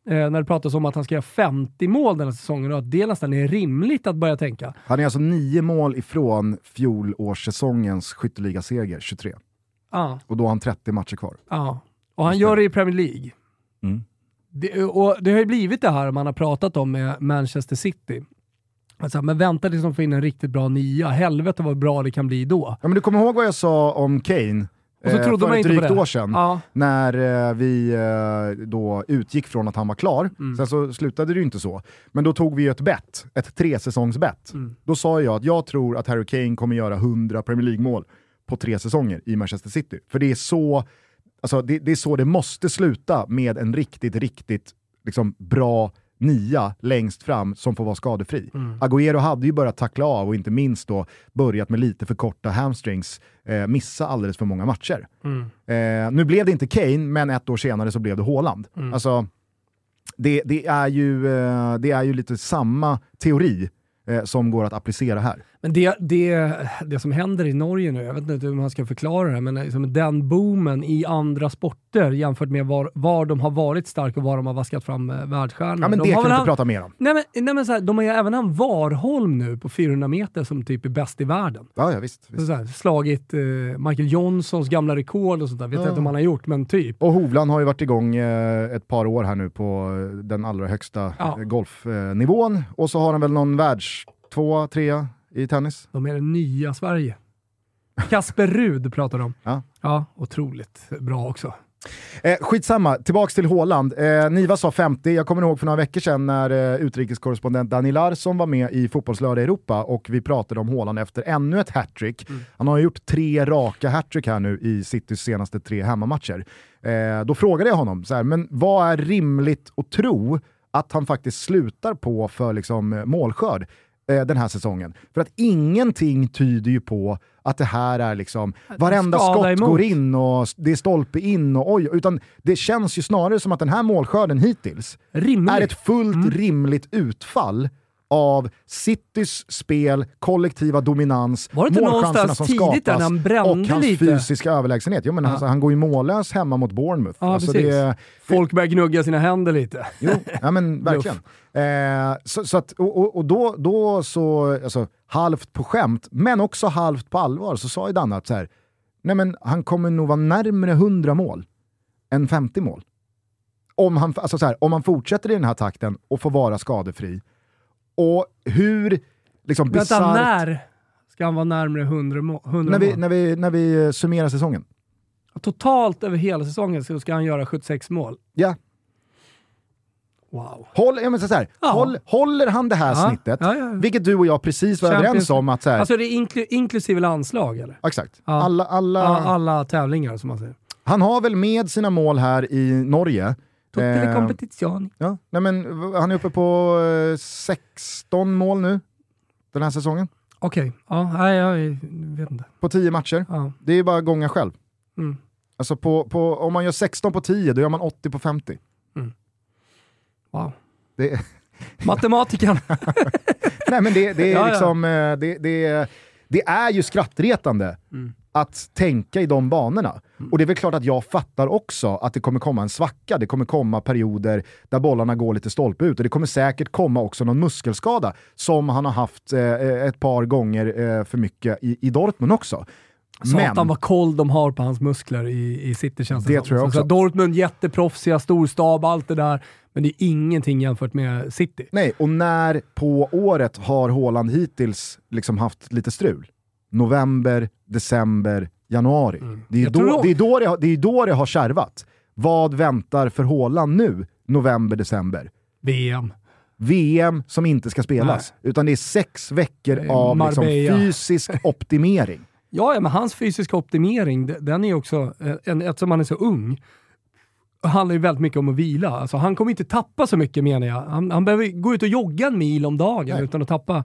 eh, när det pratas om att han ska göra 50 mål den här säsongen och att det nästan är rimligt att börja tänka. Han är alltså nio mål ifrån fjolårssäsongens skytteligaseger, 23. Ja, Och då har han 30 matcher kvar. ja. Och han gör det i Premier League. Mm. Det, och det har ju blivit det här man har pratat om med Manchester City. Alltså, men vänta tills de får in en riktigt bra nia. Helvete vad bra det kan bli då. Ja, men du kommer ihåg vad jag sa om Kane Och så eh, trodde för man ett inte på drygt det. år sedan? Ja. när eh, vi eh, då utgick från att han var klar. Mm. Sen så slutade det ju inte så. Men då tog vi ju ett bett, ett tresäsongsbett. Mm. Då sa jag att jag tror att Harry Kane kommer göra 100 Premier League-mål på tre säsonger i Manchester City. För det är så, alltså, det, det, är så det måste sluta med en riktigt, riktigt liksom, bra nia längst fram som får vara skadefri. Mm. Agüero hade ju börjat tackla av och inte minst då börjat med lite för korta hamstrings, eh, missa alldeles för många matcher. Mm. Eh, nu blev det inte Kane, men ett år senare så blev det Haaland. Mm. Alltså, det, det, är ju, eh, det är ju lite samma teori eh, som går att applicera här. Men det, det, det som händer i Norge nu, jag vet inte hur man ska förklara det, men liksom den boomen i andra sporter jämfört med var, var de har varit starka och var de har vaskat fram eh, världsstjärnor. Ja, men de det har kan vi inte han- prata mer om. Nej men, nej, men så här, de har ju även en Warholm nu på 400 meter som typ är bäst i världen. Ja, ja visst. Visst. så här, slagit eh, Michael Johnsons gamla rekord och sånt där. Vet Ja. inte om han har gjort, men typ. Och Hovland har ju varit igång eh, ett par år här nu på eh, den allra högsta Ja. eh, golfnivån. Och så har han väl någon världs tvåa, trea i tennis. De är det nya Sverige. Kasper Rud pratar de om. Ja. Ja, otroligt bra också. Eh, skitsamma, tillbaks till Håland. Eh, Niva sa 50, jag kommer ihåg för några veckor sedan när eh, utrikeskorrespondent Dani Larsson var med i Fotbollslördag Europa och vi pratade om Håland efter ännu ett hattrick. Han har gjort tre raka hattrick här nu i Citys senaste tre hemmamatcher. Eh, då frågade jag honom, så här, men vad är rimligt att tro att han faktiskt slutar på för liksom, eh, målskörd eh, den här säsongen? För att ingenting tyder ju på att det här är liksom, varenda skada skott emot. går in och det är stolpe in och oj, utan det känns ju snarare som att den här målskörden hittills Rimligt. är ett fullt Mm. rimligt utfall av Citys spel, kollektiva dominans, Var det inte målchanserna som skapas han och hans lite? fysiska överlägsenhet. Jo, men alltså, han går ju mållös hemma mot Bournemouth. Ja, alltså, det, Folk börjar gnugga sina händer lite. Jo, ja men verkligen. Eh, så, så att, och, och, då, då så, alltså, halvt på skämt, men också halvt på allvar, så sa ju Danne att så här, nej men han kommer nog vara närmare 100 mål än 50 mål. Om han, alltså så här, om han fortsätter i den här takten och får vara skadefri. Och hur liksom Vänta, bisarrt- när ska han vara närmare 100, må- 100 när, vi, mål? när, vi, när vi eh, summerar säsongen. Totalt över hela säsongen så ska han göra 76 mål. Ja. Wow. Håll, ja, men så här, Ja. håll, håller han det här Ja, snittet, ja, vilket du och jag precis var Champions- överens om att så här, Alltså det är inklu inklusive landslag eller? Exakt. Alla, alla, alla tävlingar som man säger. Han har väl med sina mål här i Norge. Tutte Eh, competizioni. ja, nej men, han är uppe på eh, 16 mål nu, den här säsongen. Okej, ja, nej, jag vet inte. På 10 matcher. Ja. Det är bara gånga själv. Mm. Alltså på, på, om man gör 16 på 10, då gör man 80 på 50. Wow. Det, Matematiken. nej men det, det är Ja, ja. liksom, eh, det, det, det är ju skrattretande Mm. Att tänka i de banorna. Och det är väl klart att jag fattar också att det kommer komma en svacka, det kommer komma perioder där bollarna går lite stolpe ut och det kommer säkert komma också någon muskelskada som han har haft eh, ett par gånger eh, för mycket i, i Dortmund också. Satan vad koll de har på hans muskler i, i City känns Det som. tror jag Så- också. Så Dortmund jätteproffsiga, storstab, allt det där. Men det är ingenting jämfört med City. Nej, och när på året har Haaland hittills liksom haft lite strul? November, december, januari. Det, är tror då, det, är då det, det är då det har kärvat. Vad väntar för Haaland nu, november, december? VM. VM som inte ska spelas, utan det är sex veckor av liksom fysisk optimering. Ja, ja, men hans fysiska optimering, den är också, eh, en, eftersom han är så ung, handlar ju väldigt mycket om att vila. Alltså, han kommer inte tappa så mycket menar jag. Han, han behöver gå ut och jogga en mil om dagen Nej. utan att tappa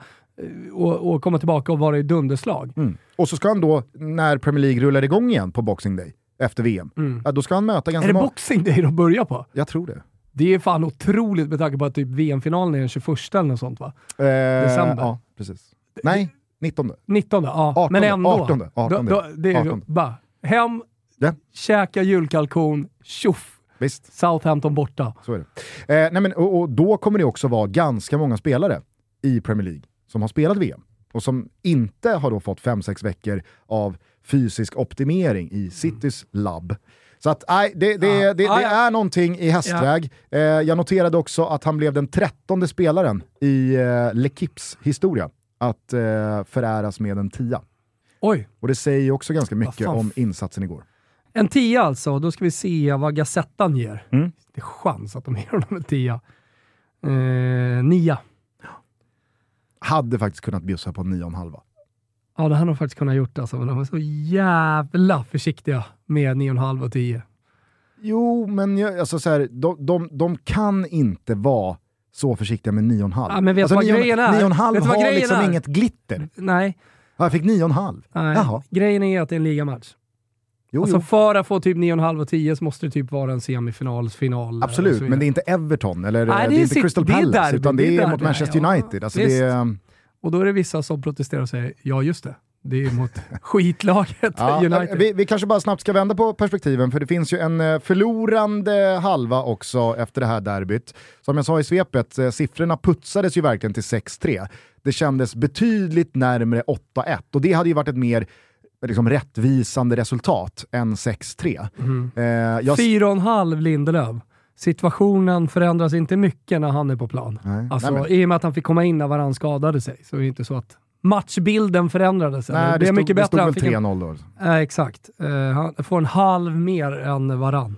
och, och komma tillbaka och vara i dunderslag. Mm. Och så ska han då, när Premier League rullar igång igen på Boxing Day, efter VM, ja, då ska han möta Är ganska det många... boxing day de börjar på? Jag tror det. Det är fan otroligt med tanke på att typ VM-finalen är den 21 eller något sånt va? Eh, December. Ja, precis. Nej, 19. 19 ja, 18, men ändå. 18, 18. Då, då, det är 18. bara hem, Ja. käka julkalkon, tjoff, Visst. Southampton borta. Så är det. Eh, nej men, och, och då kommer det också vara ganska många spelare i Premier League som har spelat VM och som inte har då fått 5-6 veckor av fysisk optimering i Citys labb. Så att nej, det, det, Ja. det, det Ja, ja. är någonting i hästväg. Eh, jag noterade också att han blev den trettonde spelaren i eh, L'Equipes historia att eh, föräras med en tia. Oj, Och det säger ju också ganska mycket om insatsen igår. en tia alltså. Då ska vi se vad Gazettan ger. Mm. Det är chans att de ger honom en tia. Eh, nia. Hade faktiskt kunnat bjussa på en 9,5. Ja, det hade de faktiskt kunnat gjort alltså, men de var så jävla försiktiga med 9,5 och 10. Jo, men jag, alltså så här, de, de, de kan inte vara så försiktiga med 9,5. Ja, men vet alltså, vad 9,5 grejen är? 9,5 Vet du vad har liksom är? inget glitter. Nej, Ja, jag fick 9,5. nej. Jaha. grejen är att det är en ligamatch. Jo, alltså jo. för att få typ 9,5 och 10 så måste det typ vara en semifinals final. och Absolut, men det är inte Everton eller Nej, det det är är inte sitt- Crystal det är Palace, derby, utan det det är är mot Manchester ja. United. Alltså det är, Och då är det vissa som protesterar och säger, ja just det, det är mot skitlaget Ja, United. vi, vi kanske bara snabbt ska vända på perspektiven, för det finns ju en eh, förlorande halva också efter det här derbyt. Som jag sa i svepet, eh, siffrorna putsades ju verkligen till 6-3. Det kändes betydligt närmre 8-1 och det hade ju varit ett mer liksom, rättvisande resultat än 6-3. Mm. Eh, jag... Fyra och en halv Lindelöf. Situationen förändras inte mycket när han är på plan. Nej. Alltså, Nej, men- I och med att han fick komma in när varann skadade sig, så är det inte så att matchbilden förändrades. Nej, det, det är stod, mycket det bättre. stod Han väl fick en- 3-0 då. Ja, exakt. Eh, han får en halv mer än varann.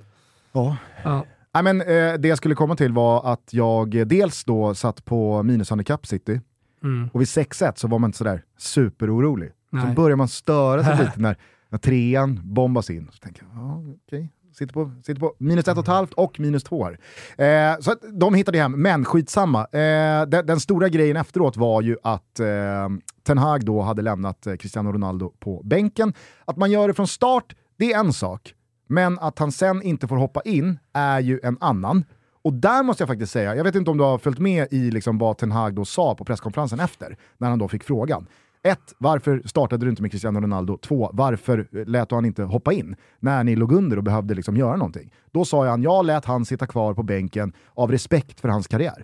Ja. Ja. Nej, men, eh, det jag skulle komma till var att jag eh, dels då satt på minushandikapp City, Mm. och vid 6-1 så var man inte sådär superorolig. Så Nej. börjar man störa sig lite när, när trean bombas in. Så tänker jag, ja okej. Sitter på, sitter på minus ett och ett halvt och minus två här. Eh, så de hittade hem, men skitsamma. Eh, den, den stora grejen efteråt var ju att eh, Ten Hag då hade lämnat eh, Cristiano Ronaldo på bänken. Att man gör det från start, det är en sak. Men att han sen inte får hoppa in är ju en annan. Och där måste jag faktiskt säga, jag vet inte om du har följt med i liksom vad Ten Hag då sa på presskonferensen efter, när han då fick frågan. Ett, varför startade du inte med Cristiano Ronaldo? Två, varför lät du han inte hoppa in när ni låg under och behövde liksom göra någonting? Då sa han, jag lät han sitta kvar på bänken av respekt för hans karriär.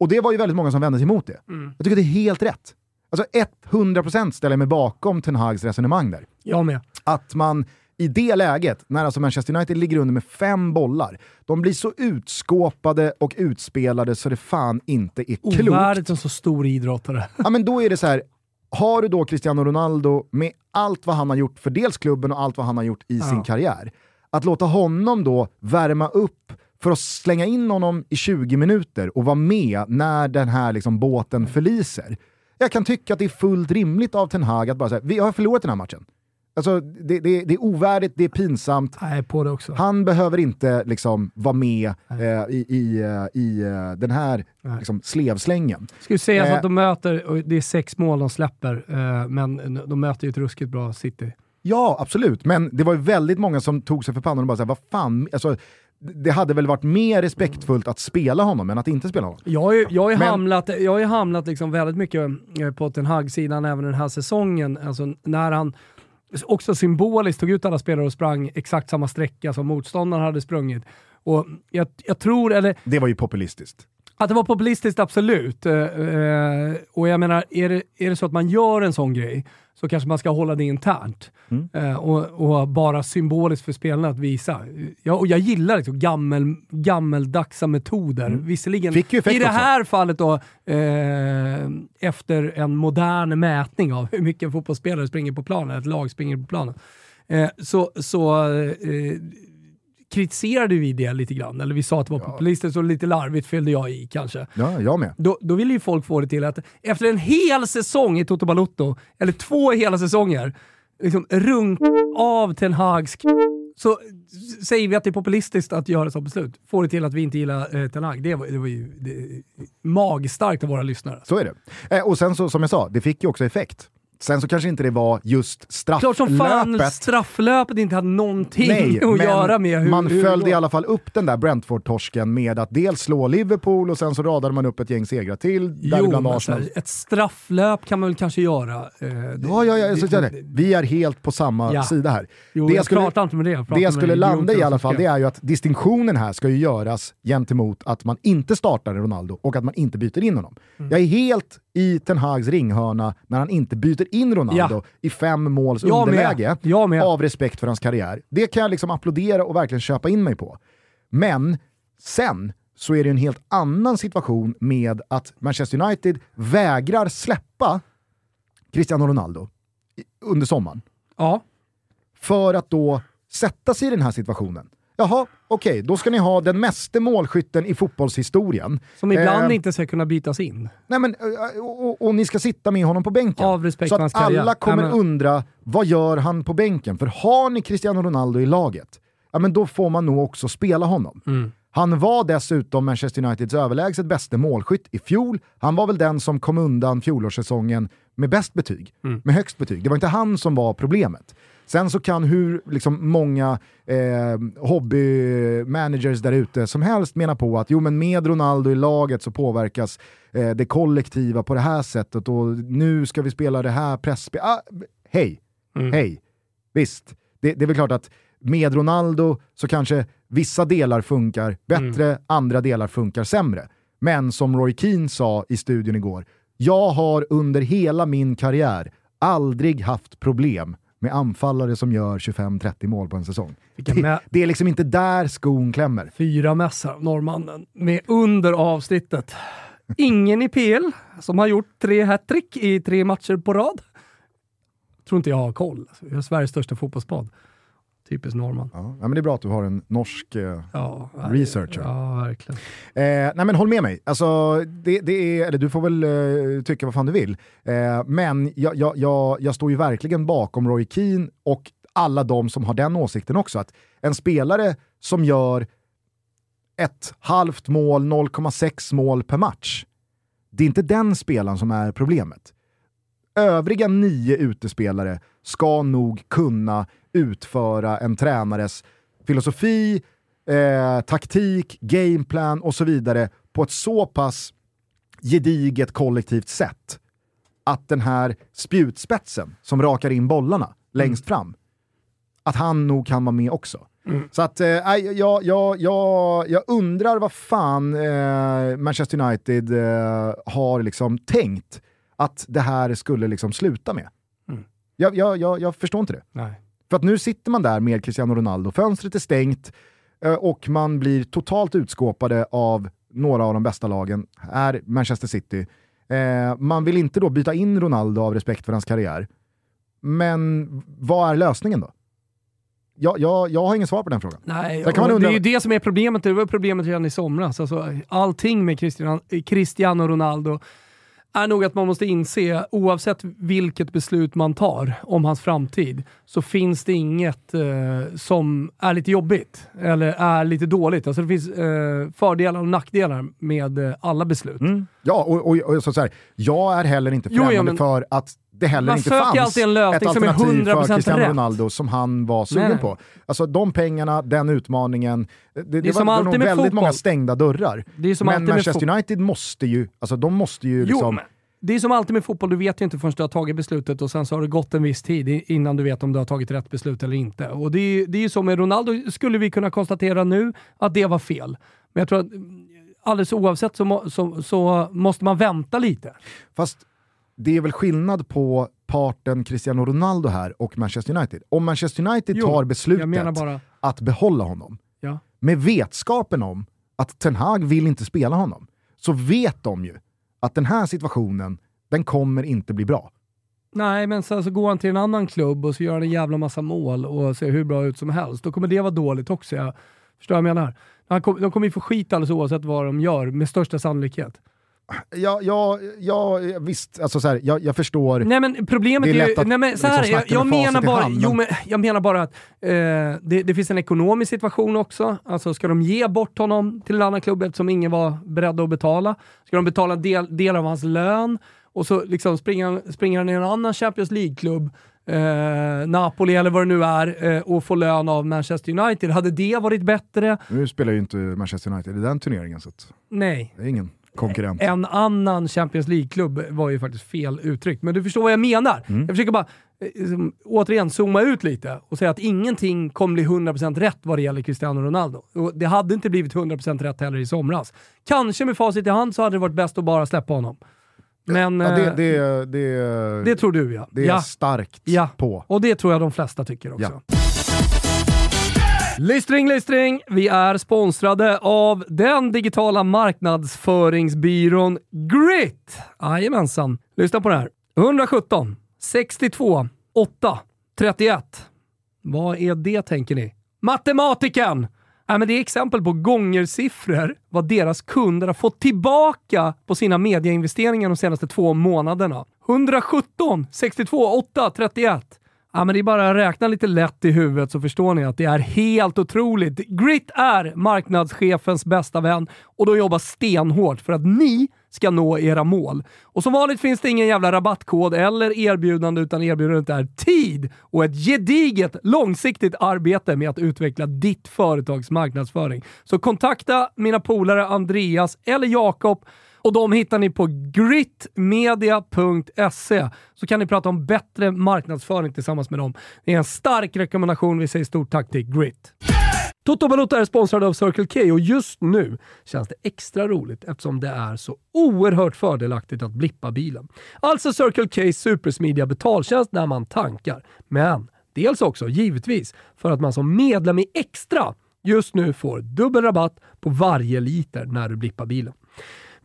Och det var ju väldigt många som vände sig emot det. Jag tycker det är helt rätt. Alltså 100% ställer jag mig bakom Ten Hags resonemang där Jag med. att man i det läget, när alltså Manchester United ligger under med fem bollar, de blir så utskåpade och utspelade så det fan inte är klokt. Ovärdigt en så stor idrottare. Ja, men då är det så här, har du då Cristiano Ronaldo med allt vad han har gjort för dels klubben och allt vad han har gjort i sin Ja. karriär, att låta honom då värma upp för att slänga in honom i 20 minuter och vara med när den här liksom båten förliser. Jag kan tycka att det är fullt rimligt av Ten Hag att bara säga, vi har förlorat den här matchen. Alltså, det, det, det är ovärdigt, det är pinsamt. Nej, på det också. Han behöver inte liksom vara med eh, i, i, eh, i eh, den här Nej. liksom, slevslängen. Ska ju sägas Eh. att de möter, och det är sex mål de släpper, eh, men de möter ju ett ruskigt bra City. Ja, absolut. Men det var ju väldigt många som tog sig för pannan och bara såhär, vad fan, alltså, det hade väl varit mer respektfullt att spela honom än att inte spela honom. Jag har ju, jag har ju Men- hamnat, jag har hamnat liksom väldigt mycket eh, på Ten Hag-sidan även den här säsongen. Alltså när han också symboliskt tog ut alla spelare och sprang exakt samma sträcka som motståndaren hade sprungit. Och jag, jag tror, eller Det var ju populistiskt. att det var populistiskt, absolut. Eh, eh, och jag menar, är det, är det så att man gör en sån grej så kanske man ska hålla det internt. Mm. Eh, och, och bara symboliskt för spelarna att visa. Jag, och jag gillar liksom gammel, gammeldagsa metoder. Visserligen, Mm. Effekt i det också. här fallet då, eh, efter en modern mätning av hur mycket en fotbollsspelare springer på planen, ett lag springer på planen, eh, så, så eh, kritiserade vi det lite grann. Eller vi sa att det var populistiskt och lite larvigt fyllde jag i kanske. Ja, jag med. Då, då vill ju folk få det till att efter en hel säsong i Toto Balotto, eller två hela säsonger, liksom runk av Ten Hags så säger vi att det är populistiskt att göra sånt beslut. Får det till att vi inte gillar eh, Ten Hag. Det var, det var ju det, magstarkt av våra lyssnare. Så är det. Eh, och sen så, som jag sa, det fick ju också effekt. Sen så kanske inte det var just Klart som fan strafflöpet. strafflöpet inte hade någonting Nej, att göra med hur man hur det följde i alla fall upp den där Brentford-torsken med att dels slå Liverpool och sen så radade man upp ett gäng segrar till, Jo, så Arsenal. här, ett strafflöp kan man väl kanske göra. eh, det- Ja, ja, ja, det- så, det, vi är helt på samma Ja. sida här. Jo, det jag jag skulle, pratar inte med det. Jag det jag skulle landa i alla fall, det är ju att distinktionen här ska ju göras gentemot att man inte startar Ronaldo och att man inte byter in honom. Mm. Jag är helt i Ten Hags ringhörna när han inte byter in Ronaldo Ja. i fem måls Jag med. underläge Jag med. av respekt för hans karriär. Det kan jag liksom applådera och verkligen köpa in mig på. Men sen så är det en helt annan situation med att Manchester United vägrar släppa Cristiano Ronaldo under sommaren Ja, för att då sätta sig i den här situationen. Jaha, okej, då ska ni ha den meste målskytten i fotbollshistorien. som ibland Eh, inte ska kunna bytas in. Nej, men, eh, och, och, och ni ska sitta med honom på bänken. Av respekt så att alla kommer Nej, men- undra, vad gör han på bänken? För har ni Cristiano Ronaldo i laget, ja men då får man nog också spela honom. Mm. Han var dessutom Manchester Uniteds överlägset bästa målskytt i fjol. Han var väl den som kom undan fjolårssäsongen med bäst betyg, Mm. med högst betyg. Det var inte han som var problemet. Sen så kan hur liksom, många eh, hobbymanagers där ute som helst mena på att jo, men med Ronaldo i laget så påverkas eh, det kollektiva på det här sättet och nu ska vi spela det här pressspelet. Ah, hej, hej. Visst, det, det är väl klart att med Ronaldo så kanske vissa delar funkar bättre, andra delar funkar sämre. Men som Roy Keane sa i studion igår, jag har under hela min karriär aldrig haft problem med anfallare som gör 25-30 mål på en säsong. Det, det är liksom inte där skon klämmer. Fyra mässar norrmannen med under avsnittet. Ingen i PL som har gjort tre hattrick i tre matcher på rad. Tror inte jag har koll. Jag är Sveriges största fotbollspodd. Typiskt norrman. Ja, men det är bra att du har en norsk eh, Ja, researcher. Ja, verkligen. Eh, nej men håll med mig, alltså, det, det är, eller du får väl eh, tycka vad fan du vill. Eh, men jag, jag, jag, jag står ju verkligen bakom Roy Keane och alla de som har den åsikten också. Att en spelare som gör ett halvt mål, 0,6 mål per match, det är inte den spelaren som är problemet. Övriga nio utespelare ska nog kunna utföra en tränares filosofi, eh, taktik, gameplan och så vidare på ett så pass gediget kollektivt sätt att den här spjutspetsen som rakar in bollarna längst fram, att han nog kan vara med också. Så att, eh, jag, jag, jag, jag undrar vad fan eh, Manchester United eh, har liksom tänkt att det här skulle liksom sluta med. Jag, jag, jag, jag förstår inte det. Nej. För att nu sitter man där med Cristiano Ronaldo, fönstret är stängt eh, och man blir totalt utskåpade av några av de bästa lagen, är Manchester City. Eh, man vill inte då byta in Ronaldo av respekt för hans karriär. Men vad är lösningen då? Jag, jag, jag har ingen svar på den frågan. Nej, det är ju det som är problemet. Det var problemet redan i somras. Alltså, allting med Cristiano Ronaldo är nog att man måste inse, oavsett vilket beslut man tar om hans framtid, så finns det inget eh, som är lite jobbigt eller är lite dåligt. Alltså det finns eh, fördelar och nackdelar med eh, alla beslut. Ja, och, och, och så, så här, jag är heller inte Jo, ja, främmande men- för att det heller Man inte fanns ett som alternativ 100% för Cristiano rätt. Ronaldo som han var sugen på. Alltså de pengarna, den utmaningen, det, det, det som var, det var nog väldigt fotboll. många stängda dörrar. Som Men Manchester United måste ju, alltså de måste ju Jo, liksom... men det är som alltid med fotboll, du vet ju inte förrän du har tagit beslutet och sen så har det gått en viss tid innan du vet om du har tagit rätt beslut eller inte. Och det är ju det är så med Ronaldo, skulle vi kunna konstatera nu att det var fel. Men jag tror att mm, alldeles oavsett så, må, så, så måste man vänta lite. Fast det är väl skillnad på parten Cristiano Ronaldo här och Manchester United. Om Manchester United Jo, tar beslutet bara- att behålla honom, Ja. med vetskapen om att Ten Hag vill inte spela honom, så vet de ju att den här situationen, den kommer inte bli bra. Nej, men sen så går han till en annan klubb och så gör han en jävla massa mål och ser hur bra ut som helst. Då kommer det vara dåligt också. Jag förstår vad jag menar? Han kom, de kommer ju få skit alldeles oavsett vad de gör, med största sannolikhet. Ja, ja, ja visst, alltså så här, jag, jag förstår. Nej men problemet Det är ju... Nej, men så här, liksom jag, jag, menar bara, hand, jo, men- jag menar bara att eh, det, det finns en ekonomisk situation också. Alltså ska de ge bort honom till en annan klubb eftersom ingen var beredd att betala? Ska de betala del, del av hans lön? Och så liksom springer, springer han i en annan Champions League-klubb, eh, Napoli eller vad det nu är, eh, och får lön av Manchester United. Hade det varit bättre? Nu spelar ju inte Manchester United i den turneringen, så att Nej. det är ingen konkurrent. En annan Champions League-klubb var ju faktiskt fel uttryckt, men du förstår vad jag menar. Jag försöker bara eh, liksom, återigen zooma ut lite och säga att ingenting kommer bli 100% rätt vad det gäller Cristiano Ronaldo. Och det hade inte blivit 100% rätt heller i somras. Kanske med facit i hand så hade det varit bäst att bara släppa honom. Men Ja, det, eh, det, det, det tror du ja. det är ja. starkt Ja, på. och det tror jag de flesta tycker också. Ja. Lystring, lystring! Vi är sponsrade av den digitala marknadsföringsbyrån Grit. Jajamensan. Lyssna på det här. 117 62 8 31. Vad är det tänker ni? Matematiken! Äh, men det är exempel på gångersiffror vad deras kunder har fått tillbaka på sina mediainvesteringar de senaste två månaderna. 117 62 8 31. Ja, men det är bara att räkna lite lätt i huvudet så förstår ni att det är helt otroligt. Grit är marknadschefens bästa vän och de jobbar stenhårt för att ni ska nå era mål. Och som vanligt finns det ingen jävla rabattkod eller erbjudande utan erbjudandet är tid och ett gediget långsiktigt arbete med att utveckla ditt företags marknadsföring. Så kontakta mina polare Andreas eller Jakob och de hittar ni på gritmedia.se så kan ni prata om bättre marknadsföring tillsammans med dem. Det är en stark rekommendation. Vi säger stort tack till Grit. Toto Balotto är sponsrad av Circle K och just nu känns det extra roligt eftersom det är så oerhört fördelaktigt att blippa bilen. Alltså Circle Ks supersmidiga betaltjänst när man tankar. Men dels också givetvis för att man som medlem i Extra just nu får dubbel rabatt på varje liter när du blippar bilen.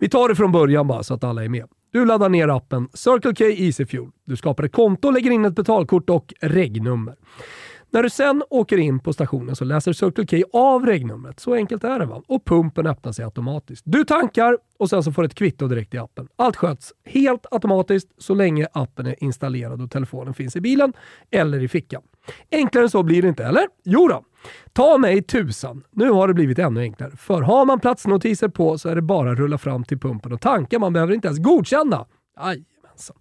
Vi tar det från början bara så att alla är med. Du laddar ner appen Circle K Easy Fuel. Du skapar ett konto, lägger in ett betalkort och regnummer. När du sen åker in på stationen så läser Circle K av regnumret. Så enkelt är det va? Och pumpen öppnar sig automatiskt. Du tankar och sen så får du ett kvitto direkt i appen. Allt sköts helt automatiskt så länge appen är installerad och telefonen finns i bilen eller i fickan. Enklare än så blir det inte, eller? Jo då. Ta mig tusan, nu har det blivit ännu enklare. För har man platsnotiser på så är det bara att rulla fram till pumpen och tanka. Man behöver inte ens godkänna. Jajamensan.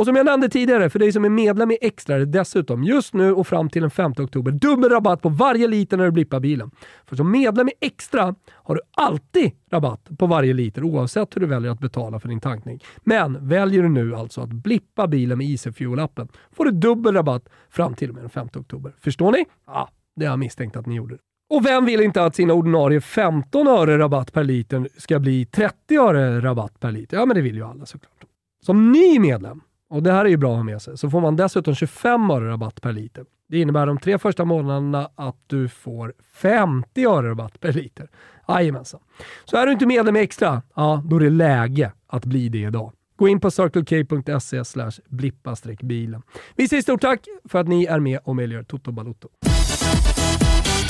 Och som jag nämnde tidigare, för dig som är medlem i Extra är det dessutom just nu och fram till den 5 oktober dubbel rabatt på varje liter när du blippar bilen. För som medlem i Extra har du alltid rabatt på varje liter oavsett hur du väljer att betala för din tankning. Men väljer du nu alltså att blippa bilen med IC Fuel-appen får du dubbel rabatt fram till och med den 5 oktober. Förstår ni? Ja, det har jag misstänkt att ni gjorde. Och vem vill inte att sina ordinarie 15 öre rabatt per liter ska bli 30 öre rabatt per liter? Ja, men det vill ju alla såklart. Som ny medlem och det här är ju bra att ha med sig. Så får man dessutom 25 öre rabatt per liter. Det innebär de tre första månaderna att du får 50 öre rabatt per liter. Jajamensan. Så är du inte medlem i Extra, ja, då är det läge att bli det idag. Gå in på circlek.se blippa-bilen. Vi säger stort tack för att ni är med och möjliggör Toto Balotto.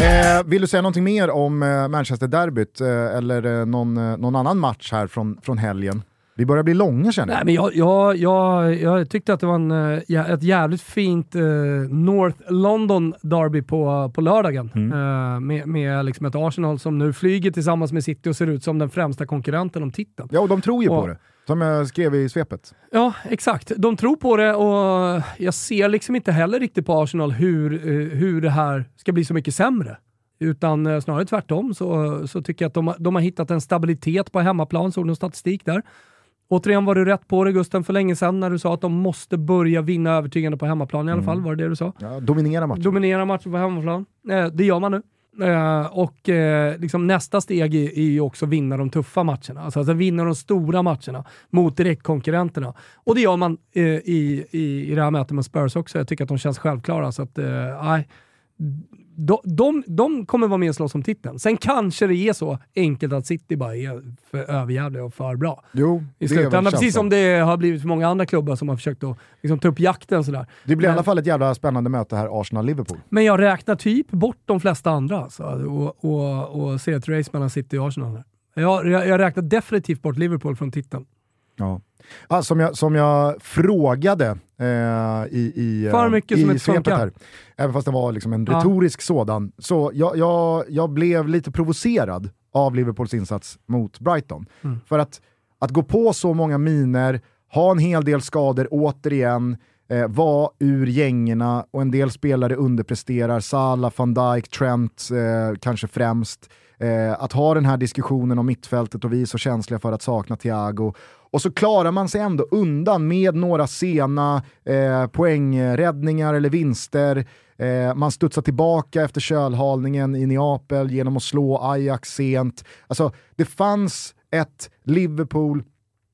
Eh, vill du säga någonting mer om eh, Manchester-derbyt eh, eller eh, någon, eh, någon annan match här från, från helgen? Vi börjar bli långa känner jag. Nej, men jag, jag, jag, jag tyckte att det var en, eh, ett jävligt fint uh, North London Derby på, på lördagen. Mm. Uh, med med liksom ett Arsenal som nu flyger tillsammans med City och ser ut som den främsta konkurrenten om titeln. Ja, och de tror ju och, på det. Som jag skrev i svepet. Ja, exakt. De tror på det och jag ser liksom inte heller riktigt på Arsenal hur, hur det här ska bli så mycket sämre. Utan snarare tvärtom så, så tycker jag att de, de har hittat en stabilitet på hemmaplan, såg någon statistik där. Återigen var du rätt på det Gusten för länge sedan när du sa att de måste börja vinna övertygande på hemmaplan i alla mm. fall. Var det det du sa? Ja, dominera matchen. Dominera matchen på hemmaplan. Eh, det gör man nu. Eh, och eh, liksom nästa steg är, är ju också vinna de tuffa matcherna. Alltså, alltså vinna de stora matcherna mot direktkonkurrenterna. Och det gör man eh, i, i, i det här mötet med Spurs också. Jag tycker att de känns självklara. Så att, eh, de, de, de kommer vara med och slåss om titeln. Sen kanske det är så enkelt att City bara är för överjävliga och för bra. Jo, I slutändan, precis som det har blivit för många andra klubbar som har försökt att liksom, ta upp jakten. Sådär. Det blir Men, i alla fall ett jävla spännande möte här, Arsenal-Liverpool. Men jag räknar typ bort de flesta andra alltså, och, och, och ser ett race mellan City och Arsenal. Jag, jag, jag räknar definitivt bort Liverpool från titeln. Ja. Ah, som, jag, som jag frågade eh, i, i, För mycket i som svepet här, även fast det var liksom en retorisk ja. sådan, så jag, jag, jag blev lite provocerad av Liverpools insats mot Brighton. Mm. För att, att gå på så många miner, ha en hel del skador återigen, eh, vara ur gängerna och en del spelare underpresterar, Salah, van Dijk, Trent eh, kanske främst. Eh, att ha den här diskussionen om mittfältet och vi är så känsliga för att sakna Thiago och så klarar man sig ändå undan med några sena eh, poängräddningar eller vinster. Eh, man studsar tillbaka efter kölhalningen i Neapel genom att slå Ajax sent. Alltså, det fanns ett Liverpool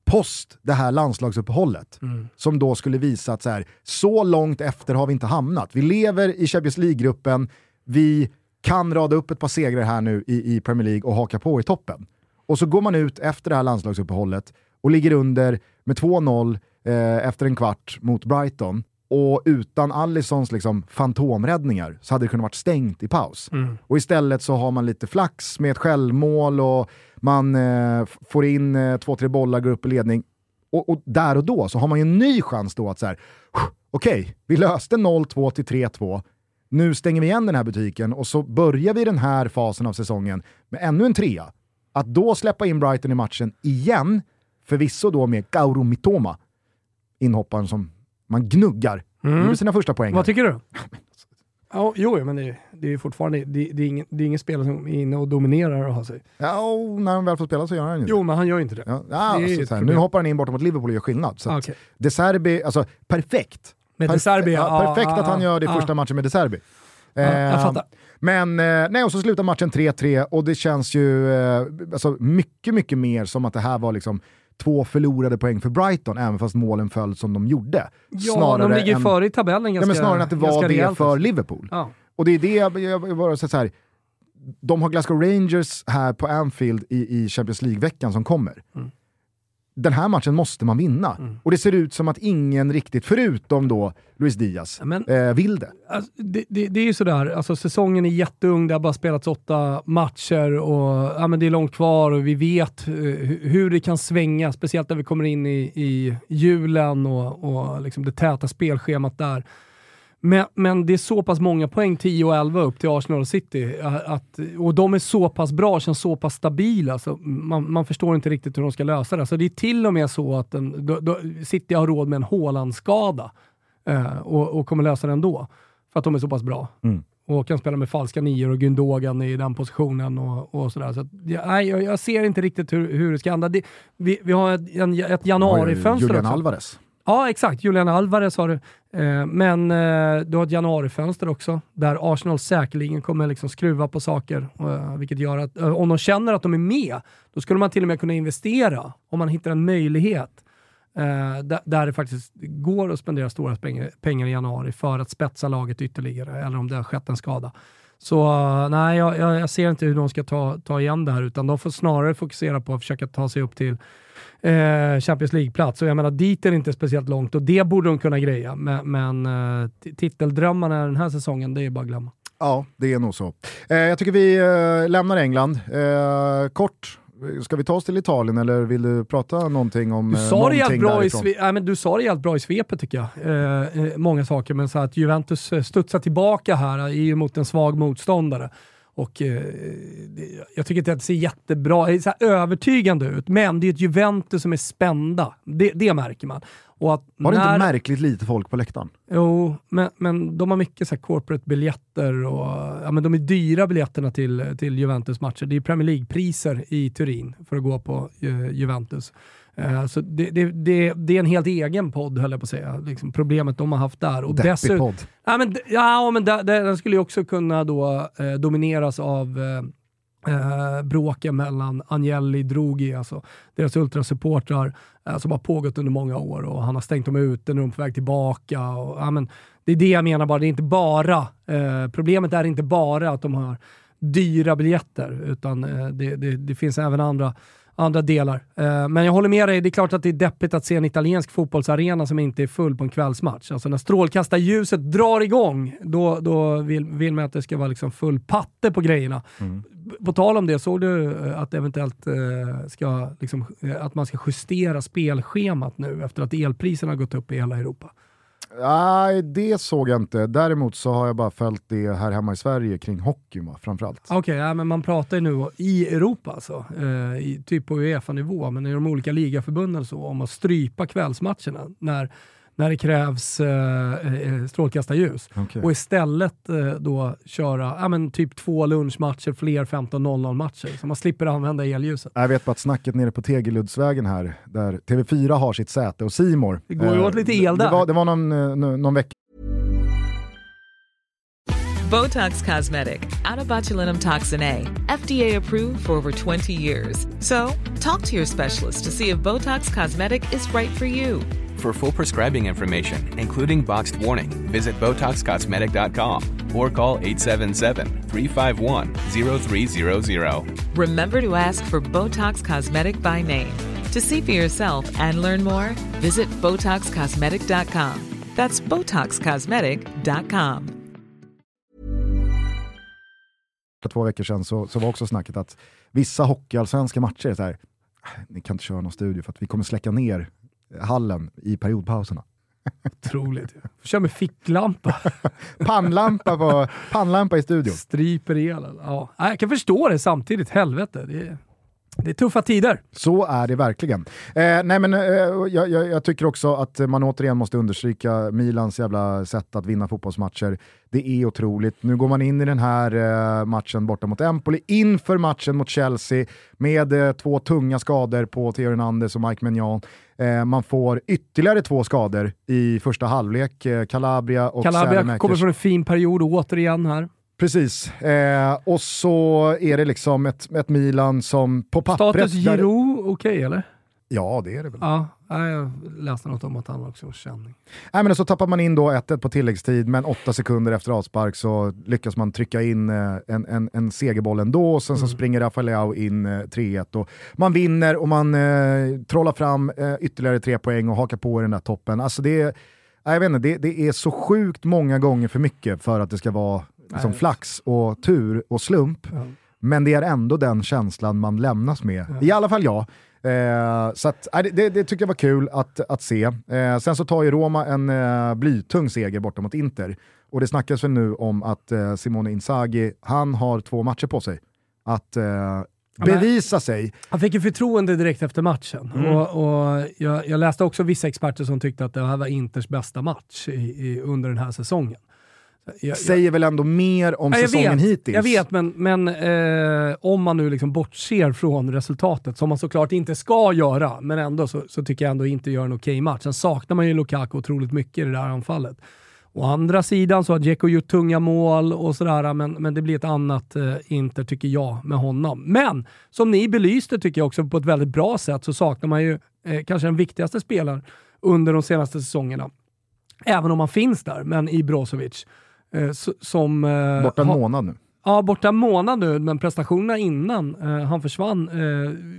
post det här landslagsuppehållet mm. som då skulle visa att så, här, så långt efter har vi inte hamnat. Vi lever i Champions League-gruppen, vi kan rada upp ett par segrar här nu i, i Premier League och haka på i toppen. Och så går man ut efter det här landslagsuppehållet och ligger under med 2-0 eh, efter en kvart mot Brighton. Och utan Allisons liksom, fantomräddningar så hade det kunnat vara stängt i paus. Mm. Och istället så har man lite flax med ett självmål och man eh, får in eh, två, tre bollar, går upp i ledning. Och, och, där och då så har man ju en ny chans då att så här, okej, okay, vi löste 0-2 till 3-2, nu stänger vi igen den här butiken och så börjar vi den här fasen av säsongen med ännu en trea. Att då släppa in Brighton i matchen igen, förvisso då med Kauru Mitoma, inhopparen som man gnuggar, mm. gjorde sina första poäng. Vad tycker du? Ja, jo, men det, det är fortfarande det, det, är ingen, det är ingen spelare som är inne och dominerar och har sig. Ja, och när han väl får spela så gör han ju det. Jo, men han gör inte det. Ja, ja, det alltså, nu hoppar han in borta mot Liverpool och gör skillnad. Så okay. De Serbi, alltså perfekt. Med De Serbi, ja, Perfekt att han gör det första matchen med De Serbi. Ja, jag ehm, fattar. Men eh, nej, och så slutar matchen 3-3 och det känns ju eh, alltså, mycket, mycket mer som att det här var liksom två förlorade poäng för Brighton, även fast målen föll som de gjorde. Ja, snarare de ligger än, före i tabellen ganska nej, men Snarare än att det var det för Liverpool. Ja. Och det är det jag, jag bara så här, de har Glasgow Rangers här på Anfield i, i Champions League-veckan som kommer. Mm. Den här matchen måste man vinna. Mm. Och det ser ut som att ingen riktigt, förutom då Luis Diaz, men, eh, vill det. Alltså, det, det. det, är ju sådär, alltså, säsongen är jätteung, det har bara spelats åtta matcher och ja, men det är långt kvar och vi vet uh, hur det kan svänga, speciellt när vi kommer in i, i julen och, och liksom det täta spelschemat där. Men, men det är så pass många poäng, 10 och 11 upp till Arsenal och City, att, och de är så pass bra, känns så pass stabila, så man, man förstår inte riktigt hur de ska lösa det. Så det är till och med så att en, då, då, City har råd med en Haaland-skada eh, och, och, kommer lösa det ändå, för att de är så pass bra. Mm. Och kan spela med falska nior och Gündogan i den positionen och, och sådär. Så att, ja, jag, jag, ser inte riktigt hur, hur det ska hända. Det, vi, vi har ett, en, ett januarifönster Julian också. Alvarez. Ja, exakt. Julian Alvarez har du. Eh, men eh, du har ett januarifönster också, där Arsenal säkerligen kommer liksom skruva på saker. Eh, vilket gör att eh, om de känner att de är med, då skulle man till och med kunna investera om man hittar en möjlighet eh, där det faktiskt går att spendera stora pengar i januari för att spetsa laget ytterligare, eller om det har skett en skada. Så eh, nej, jag, jag ser inte hur de ska ta, ta igen det här, utan de får snarare fokusera på att försöka ta sig upp till eh, Champions League-plats. Och jag menar, dit är det inte speciellt långt och det borde de kunna greja. Men, men eh, titeldrömmarna den här säsongen, det är bara att glömma. Ja, det är nog så. Eh, jag tycker vi eh, lämnar England. Eh, kort, Ska vi ta oss till Italien eller vill du prata någonting om du sa det helt bra i nej, men Du sa det helt bra i svepet tycker jag. Eh, eh, många saker, men så att Juventus studsar tillbaka här är ju mot en svag motståndare. Och eh, Jag tycker inte att det ser jättebra, så övertygande ut, men det är ett Juventus som är spända. Det, det märker man. Var det när... inte märkligt lite folk på läktaren? Jo, men, men de har mycket så corporate-biljetter och ja, men de är dyra biljetterna till, till Juventus-matcher. Det är Premier League-priser i Turin för att gå på uh, Juventus. Uh, så det, det, det, det, är en helt egen podd, höll jag på att säga. Liksom, problemet de har haft där. Och Deppig podd. Ja, men, ja, men den skulle ju också kunna då, eh, domineras av eh, eh, bråken mellan Agnelli Drogi, alltså deras ultrasupportrar, eh, som har pågått under många år och han har stängt dem ute, när de är på väg tillbaka. Och, ja, men, det är det jag menar bara, det är inte bara, eh, problemet är inte bara att de har dyra biljetter, utan eh, det, det, det finns även andra andra delar. Eh, men jag håller med dig, det är klart att det är deppigt att se en italiensk fotbollsarena som inte är full på en kvällsmatch. Alltså när strålkastarljuset drar igång, då, då vill, vill man att det ska vara liksom full patte på grejerna. Mm. På tal om det, såg du eh, att eventuellt eh, ska, liksom, att man ska justera spelschemat nu efter att elpriserna har gått upp i hela Europa? Nej, det såg jag inte. Däremot så har jag bara följt det här hemma i Sverige kring hockeyn framförallt. Okej, okay, ja, men man pratar ju nu i Europa alltså, eh, i, typ på Uefa-nivå, men i de olika ligaförbunden så, om att strypa kvällsmatcherna när när det krävs eh, eh, strålkastarljus. Okay. Och istället eh, då köra ja, men typ två lunchmatcher, fler 15.00 matcher. Så man slipper använda elljuset. Jag vet bara att snacket nere på Tegeluddsvägen här, där TV4 har sitt säte och Simor. Det går ju åt lite el där. Det var, det var någon, eh, någon vecka Botox Cosmetic, out of botulinum toxin A, FDA approved for over 20 years. So, talk to your specialist to see if Botox Cosmetic is right for you. For full prescribing information, including boxed warning, visit BotoxCosmetic.com or call 877-351-0300. Remember to ask for Botox Cosmetic by name. To see for yourself and learn more, visit BotoxCosmetic.com. That's BotoxCosmetic.com. För två veckor sedan så, så var också snacket att vissa hockeyallsvenska matcher är så här, ni kan inte köra någon studio för att vi kommer släcka ner hallen i periodpauserna. Otroligt. Kör med ficklampa. pannlampa, på, pannlampa i studion. Stryper elen. Ja, jag kan förstå det samtidigt. Helvete. Det är, det är tuffa tider. Så är det verkligen. Eh, nej men, eh, jag, jag, tycker också att man återigen måste understryka Milans jävla sätt att vinna fotbollsmatcher. Det är otroligt. Nu går man in i den här eh, matchen borta mot Empoli inför matchen mot Chelsea med eh, två tunga skador på Theo Hernandez och Mike Maignan. Eh, man får ytterligare två skador i första halvlek. Eh, Calabria och Calabria kommer från en fin period återigen här. Precis, eh, och så är det liksom ett, ett Milan som på pappret... Status Giroud okej okay, eller? Ja, det är det väl. Ja, jag läste något om att han också har känning. Nej, men så tappar man in då 1-1 på tilläggstid, men åtta sekunder efter avspark så lyckas man trycka in eh, en, en, en segerboll ändå, och sen mm. så springer Rafael Leao in eh, 3-1. Och man vinner och man eh, trollar fram eh, ytterligare tre poäng och hakar på i den där toppen. Alltså det, är, jag vet inte, det, det är så sjukt många gånger för mycket för att det ska vara liksom, flax och tur och slump. Mm. Men det är ändå den känslan man lämnas med, i alla fall jag. Eh, så att, äh, det, det, tycker jag var kul att, att se. Eh, sen så tar ju Roma en eh, blytung seger borta mot Inter. Och det snackas väl nu om att eh, Simone Inzaghi, han har två matcher på sig att eh, bevisa sig. Han fick ju förtroende direkt efter matchen. Mm. Och, och jag, jag, läste också vissa experter som tyckte att det här var Inters bästa match i, i, under den här säsongen. Jag, säger jag, väl ändå mer om säsongen vet, hittills. Jag vet, men, men eh, om man nu liksom bortser från resultatet, som man såklart inte ska göra, men ändå så, så tycker jag ändå inte gör en okej okay match. Sen saknar man ju Lukaku otroligt mycket i det där anfallet. Å andra sidan så har Dzeko gjort tunga mål och sådär, men, men det blir ett annat eh, Inter tycker jag med honom. Men som ni belyste tycker jag också på ett väldigt bra sätt så saknar man ju eh, kanske den viktigaste spelaren under de senaste säsongerna. Även om han finns där, men i Brozovic. Eh, som... Eh, borta en månad nu. Ja, borta en månad nu, men prestationerna innan eh, han försvann,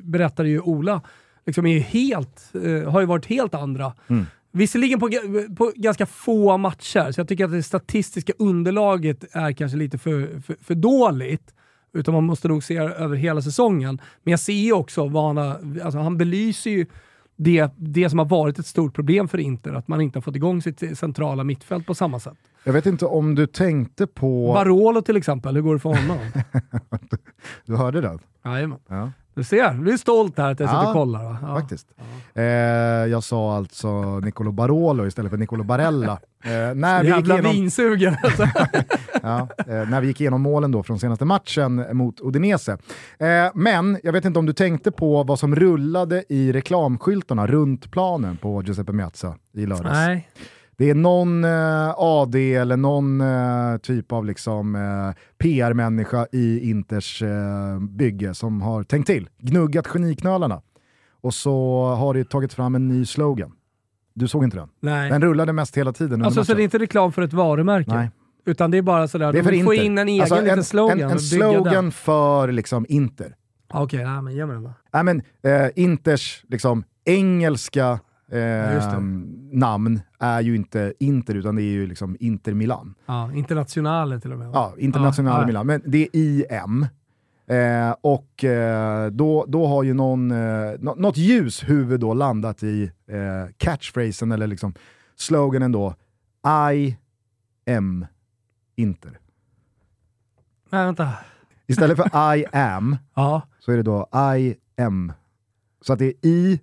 berättade ju Ola, liksom är helt, har ju varit helt andra. Mm. Visserligen på, på ganska få matcher, så jag tycker att det statistiska underlaget är kanske lite för, för, för dåligt. Utan man måste nog se över hela säsongen. Men jag ser ju också vad han har, alltså han belyser ju det, det som har varit ett stort problem för Inter, att man inte har fått igång sitt centrala mittfält på samma sätt. Jag vet inte om du tänkte på... Barolo till exempel, hur går det för honom? du hörde det? Jajamän. Ja. Du ser, du är stolt här att jag sitter och kollar. Ja, faktiskt. Ja. Eh, jag sa alltså Nicolo Barolo istället för Nicolo Barella. Eh, när vi Jävla igenom... vinsugen alltså. ja, eh, när vi gick igenom målen då från senaste matchen mot Udinese. Eh, men jag vet inte om du tänkte på vad som rullade i reklamskyltarna runt planen på Giuseppe Meazza i lördags. Nej. Det är någon eh, AD eller någon eh, typ av liksom, eh, PR-människa i Inters eh, bygge som har tänkt till, gnuggat geniknölarna. Och så har det tagit fram en ny slogan. Du såg inte den? Nej. Den rullade mest hela tiden Alltså så det är inte reklam för ett varumärke? Nej. Utan det är bara sådär, det är för de får in en egen alltså, liten slogan. En, en slogan för liksom Inter. Okej, okay, ja, ge mig den då. Ja, men, eh, Inters liksom, engelska eh, namn är ju inte Inter, utan det är ju liksom Inter Milan. Ja, Internationale till och med. Ja, Internationale ja, Milan. Men det är IM. Eh, och eh, då, då har ju någon, eh, något ljushuvud då landat i eh, catchphrasen, eller liksom sloganen då, I am Inter. Nej, vänta. Istället för I am, ja. så är det då I am. Så att det är I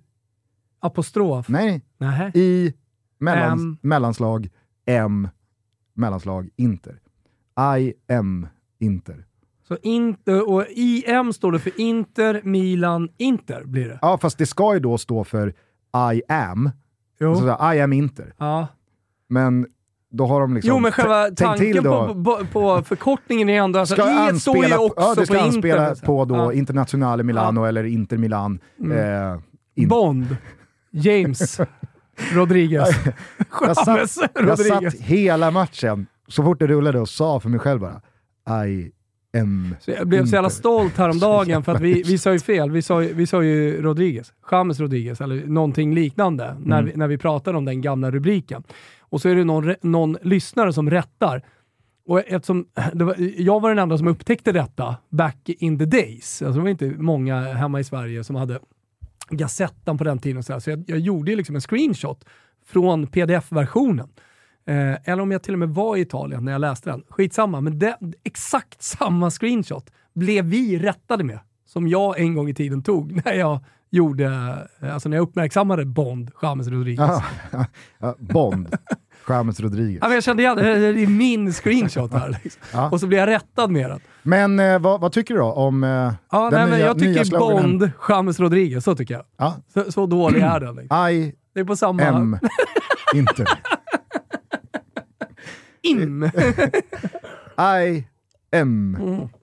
Apostrof? Nej, Nähä. I mellans, M. mellanslag M mellanslag Inter. I M Inter. Så Inter, och IM står det för Inter, Milan, Inter blir det? Ja, fast det ska ju då stå för I am. Jo. Så I am Inter. Ja. Men då har de liksom Jo men själva tanken på, på, på, förkortningen är ändå, alltså ska I står ju också ja, det ska på anspela Inter. på då ja. Internationale Milano ja. eller Inter Milan. Mm. Eh, in. Bond. James Rodriguez. jag, satt, jag satt hela matchen, så fort det rullade, och sa för mig själv bara I am så Jag blev så jävla stolt häromdagen för att vi, vi sa ju fel. Vi sa, vi sa ju Rodriguez, James Rodriguez, eller någonting liknande, mm. när, vi, när vi pratade om den gamla rubriken. Och så är det någon, någon lyssnare som rättar. Och eftersom var, jag var den enda som upptäckte detta back in the days, alltså det var inte många hemma i Sverige som hade Gazettan på den tiden. Och så, så jag, jag gjorde liksom en screenshot från pdf-versionen. Eh, eller om jag till och med var i Italien när jag läste den. Skitsamma, men det, exakt samma screenshot blev vi rättade med. Som jag en gång i tiden tog när jag gjorde, eh, alltså när jag uppmärksammade Bond, James Rodriguez. Ah, ah, Bond, James Rodriguez. Ja, men jag kände igen det, det är min screenshot här. Liksom. Ja. Och så blev jag rättad med den. Men eh, vad, vad tycker du då om eh, Ja, den nej, men nya, jag nya tycker sloganen? Bond, James Rodriguez, så tycker jag. Ja. Så, så dålig är den. Liksom. I Det är på samma... am inte. Im! I am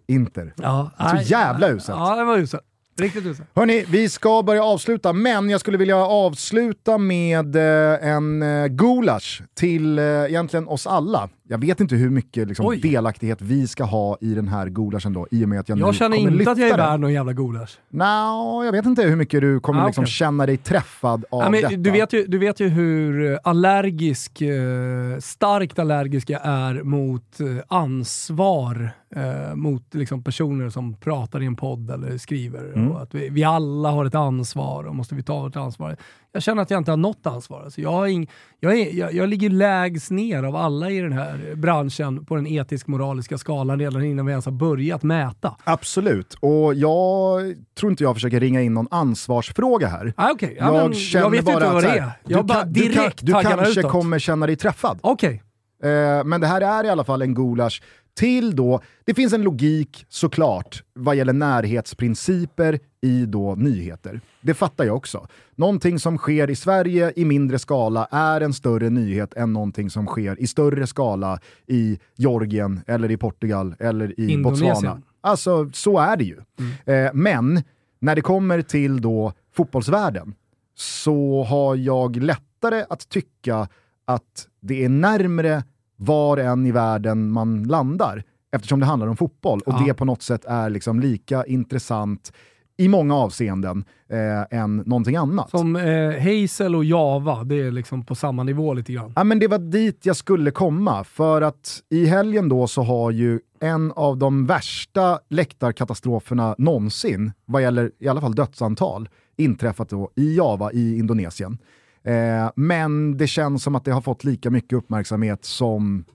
Inter. Ja, Så jävla uselt. Ja, det var uselt. Riktigt usel. Hörni, vi ska börja avsluta, men jag skulle vilja avsluta med eh, en eh, gulasch till eh, egentligen oss alla. Jag vet inte hur mycket liksom, delaktighet vi ska ha i den här gulaschen då, i och med att jag, nu Jag känner kommer inte att jag är värd någon jävla gulasch. Nå, jag vet inte hur mycket du kommer Ah, liksom känna dig träffad av Ja, men detta. du, vet ju, du vet ju hur allergisk, eh, starkt allergisk jag är mot eh, ansvar eh, mot liksom personer som pratar i en podd eller skriver. Mm. Att vi, vi alla har ett ansvar och måste vi ta vårt ansvar. Jag känner att jag inte har något ansvar. Alltså jag, har ing, jag, är, jag, jag ligger lägst ner av alla i den här branschen på den etisk-moraliska skalan redan innan vi ens har börjat mäta. Absolut, och jag tror inte jag försöker ringa in någon ansvarsfråga här. Ah, okay. ja, jag men känner jag vet bara inte vad det är. Jag du bara kan- du kan- direkt Du kanske utåt. kommer känna dig träffad. Okej. Eh, men det här är i alla fall en gulasch till då, det finns en logik såklart vad gäller närhetsprinciper i då nyheter. Det fattar jag också. Någonting som sker i Sverige i mindre skala är en större nyhet än någonting som sker i större skala i Georgien, eller i Portugal, eller i Indonesien. Botswana. Alltså, så är det ju. Eh, men när det kommer till då fotbollsvärlden så har jag lättare att tycka att det är närmre var än i världen man landar eftersom det handlar om fotboll och Ja. det på något sätt är liksom lika intressant i många avseenden eh, än någonting annat. Som eh, Hazel och Java, det är liksom på samma nivå lite grann. Ja, men det var dit jag skulle komma, för att i helgen då så har ju en av de värsta läktarkatastroferna någonsin, vad gäller i alla fall dödsantal, inträffat då i Java i Indonesien. Eh, men det känns som att det har fått lika mycket uppmärksamhet som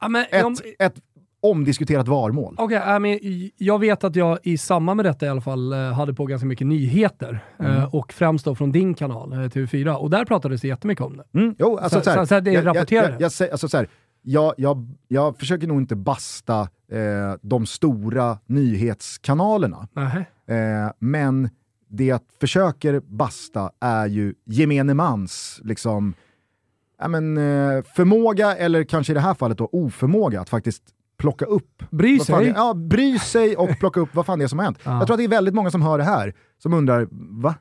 Ja, men, ett, om- ett omdiskuterat varmål. Okej, ja, men jag vet att jag i samband med detta i alla fall eh, hade på ganska mycket nyheter. Mm. eh, Och främst då från din kanal, eh, TV4. Och där pratades det jättemycket om det. Mm, jo, alltså Så- så, här, så- så här, det är jag, jag, jag, jag, säger- alltså så här, jag, jag, jag försöker nog inte basta eh, de stora nyhetskanalerna. Eh, men det jag försöker basta är ju gemene mans liksom, ja, men, eh, förmåga, eller kanske i det här fallet då oförmåga, att faktiskt plocka upp. Bry sig. det- Ja, bry sig och plocka upp vad fan det är som har hänt. Ja. Jag tror att det är väldigt många som hör det här som undrar, va?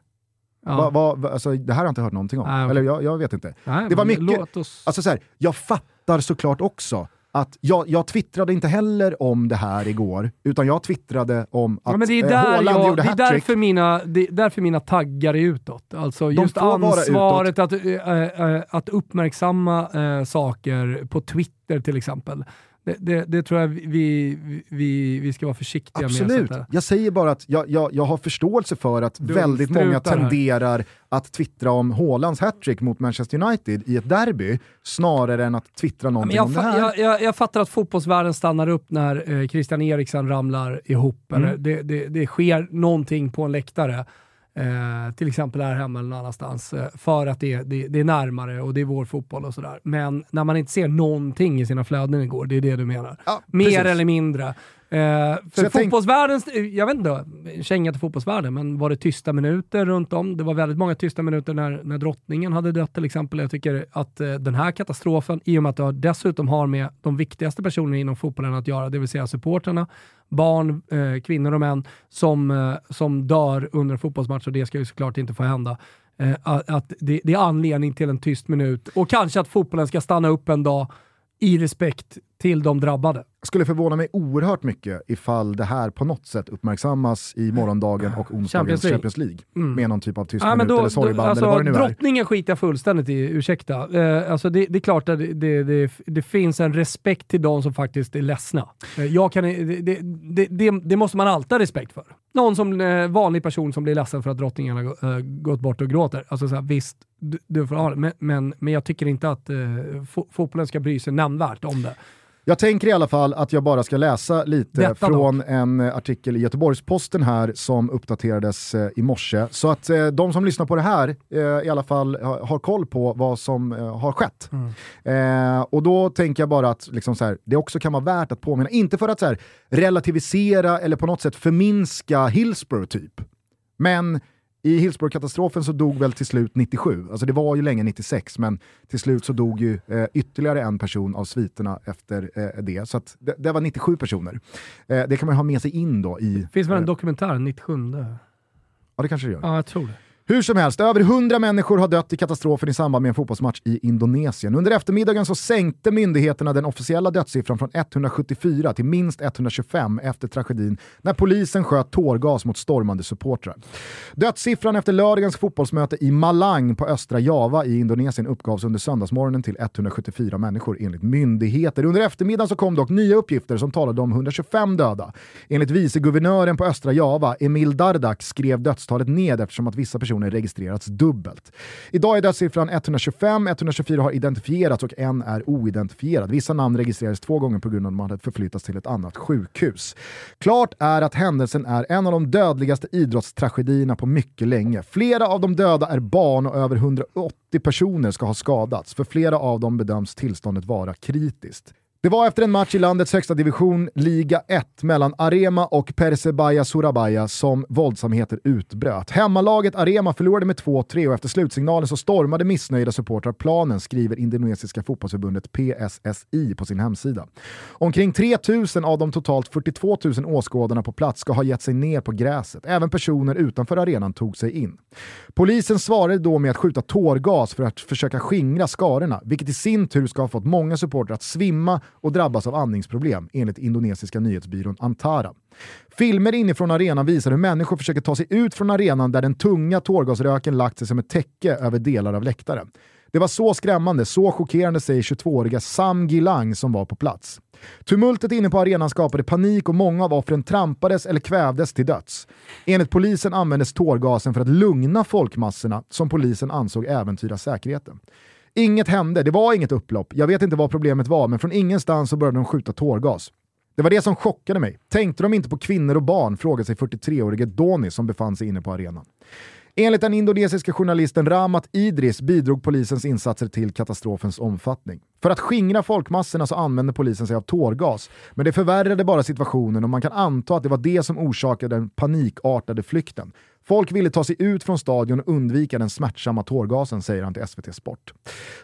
Ja. Va, va, va alltså, det här har jag inte hört någonting om. Nej. Eller jag, jag vet inte. Nej, det var mycket- Låt oss... Alltså så här, jag fattar såklart också att jag, jag twittrade inte heller om det här igår, utan jag twittrade om att ja, men det är, eh, där Haaland jag, gjorde det är hattrick. därför mina, det är därför mina taggar är utåt. Alltså just ansvaret att, äh, äh, att uppmärksamma äh, saker på Twitter till exempel. Det, det, det tror jag vi, vi, vi ska vara försiktiga Absolut. med. där. Jag säger bara att jag, jag, jag har förståelse för att Du väldigt många strutar här. tenderar att twittra om Haalands hattrick mot Manchester United i ett derby, snarare än att twittra någonting jag, om det här. jag, jag, jag fattar att fotbollsvärlden stannar upp när eh, Christian Eriksen ramlar ihop, Mm. eller det, det, det sker någonting på en läktare. Eh, till exempel här hemma eller någon annanstans. Eh, för att det, det, det är närmare och det är vår fotboll och sådär. Men när man inte ser någonting i sina flöden igår, det är det du menar. Ja, Mer eller mindre. Eh, för jag tänk- fotbollsvärldens, jag vet inte, känga till fotbollsvärlden, men var det tysta minuter runt om? Det var väldigt många tysta minuter när, när drottningen hade dött till exempel. Jag tycker att eh, den här katastrofen, i och med att det dessutom har med de viktigaste personerna inom fotbollen att göra, det vill säga supporterna, barn, eh, kvinnor och män som, eh, som dör under en fotbollsmatch och det ska ju såklart inte få hända. Eh, att det, det är anledning till en tyst minut och kanske att fotbollen ska stanna upp en dag i respekt till de drabbade. skulle förvåna mig oerhört mycket ifall det här på något sätt uppmärksammas i morgondagen och onsdagens Champions League. Champions League. Mm. Med någon typ av tyst Ja, minut då, eller sorgband alltså, eller vad det nu är. drottningen skiter jag fullständigt i, ursäkta. Eh, alltså det, det är klart att det, det, det, finns en respekt till de som faktiskt är ledsna. Eh, jag kan, det måste man alltid ha respekt för någon som eh, vanlig person som blir ledsen för att drottningen har eh, gått bort och gråter. Alltså så här, visst, du, du får ha det, men, men, men, jag tycker inte att äh, fotbollen ska bry sig nämnvärt om det. Jag tänker i alla fall att jag bara ska läsa lite Detta från dock. en artikel i Göteborgs-Posten här som uppdaterades eh, i morse. Så att eh, de som lyssnar på det här eh, i alla fall har, koll på vad som eh, har skett. Eh, och då tänker jag bara att liksom, så här, det också kan vara värt att påminna, inte för att så här, relativisera eller på något sätt förminska Hillsborough typ, men i Hillsborough-katastrofen så dog väl till slut 97, alltså det var ju länge 96, men till slut så dog ju eh, ytterligare en person av sviterna efter eh, det. Så det, det, var 97 personer. Eh, det kan man ha med sig in då i... Finns väl en eh, dokumentär, 97? Ja, det kanske det gör. Ja, jag tror det. Hur som helst, över 100 människor har dött i katastrofen i samband med en fotbollsmatch i Indonesien. Under eftermiddagen så sänkte myndigheterna den officiella dödssiffran från 174 till minst 125 efter tragedin när polisen sköt tårgas mot stormande supportrar. Dödssiffran efter lördagens fotbollsmöte i Malang på östra Java i Indonesien uppgavs under söndagsmorgonen till 174 människor enligt myndigheter. Under eftermiddagen så kom dock nya uppgifter som talade om 125 döda. Enligt viceguvernören på östra Java, Emil Dardak, skrev dödstalet ned eftersom att vissa personer registrerats dubbelt. Idag är dödssiffran 125, 124 har identifierats och en är oidentifierad. Vissa namn registrerades två gånger på grund av att de hade förflyttats till ett annat sjukhus. Klart är att händelsen är en av de dödligaste idrottstragedierna på mycket länge. Flera av de döda är barn och över 180 personer ska ha skadats. För flera av dem bedöms tillståndet vara kritiskt. Det var efter en match i landets högsta division, Liga 1, mellan Arema och Persebaya Surabaya som våldsamheter utbröt. Hemmalaget Arema förlorade med 2-3 och efter slutsignalen så stormade missnöjda supportrar planen, skriver indonesiska fotbollsförbundet PSSI på sin hemsida. Omkring 3000 av de totalt 42 000 åskådarna på plats ska ha gett sig ner på gräset. Även personer utanför arenan tog sig in. Polisen svarade då med att skjuta tårgas för att försöka skingra skarorna, vilket i sin tur ska ha fått många supportrar att svimma och drabbas av andningsproblem, enligt indonesiska nyhetsbyrån Antara. Filmer inifrån arenan visar hur människor försöker ta sig ut från arenan där den tunga tårgasröken lagt sig som ett täcke över delar av läktaren. Det var så skrämmande, så chockerande säger 22-åriga Sam Gilang som var på plats. Tumultet inne på arenan skapade panik och många av offren trampades eller kvävdes till döds. Enligt polisen användes tårgasen för att lugna folkmassorna som polisen ansåg äventyra säkerheten. Inget hände, det var inget upplopp. Jag vet inte vad problemet var, men från ingenstans så började de skjuta tårgas. Det var det som chockade mig. Tänkte de inte på kvinnor och barn? frågade sig 43-årige Doni som befann sig inne på arenan. Enligt den indonesiska journalisten Ramat Idris bidrog polisens insatser till katastrofens omfattning. För att skingra folkmassorna så använde polisen sig av tårgas, men det förvärrade bara situationen och man kan anta att det var det som orsakade den panikartade flykten. Folk ville ta sig ut från stadion och undvika den smärtsamma tårgasen, säger han till SVT Sport.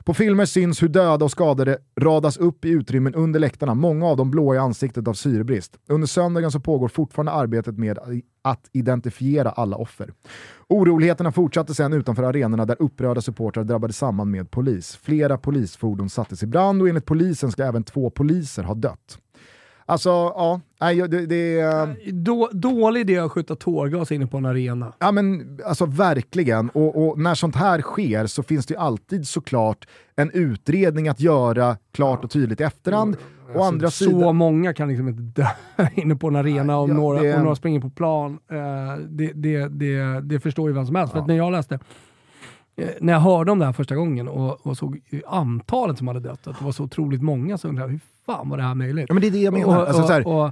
På filmer syns hur döda och skadade radas upp i utrymmen under läktarna, många av dem blåa i ansiktet av syrebrist. Under söndagen så pågår fortfarande arbetet med att identifiera alla offer. Oroligheterna fortsatte sedan utanför arenorna där upprörda supportrar drabbade samman med polis. Flera polisfordon sattes i brand och enligt polisen ska även två poliser ha dött. Alltså, ja, det, det är... Då, dålig idé att skjuta tårgas inne på en arena. Ja men alltså verkligen, och, och, när sånt här sker så finns det ju alltid såklart en utredning att göra klart och tydligt i efterhand. Alltså, andra så sidan... många kan liksom inte dö inne på en arena om, ja, några, det... om några springer på plan. Uh, det, det, det, förstår ju vem som helst. Ja. För när jag läste eh, när jag hörde om det här första gången och, och såg antalet som hade dött, att det var så otroligt många, så undrade jag hur fan var det här möjligt? Ja, men det är det jag menar. Och, alltså, och, så här, och,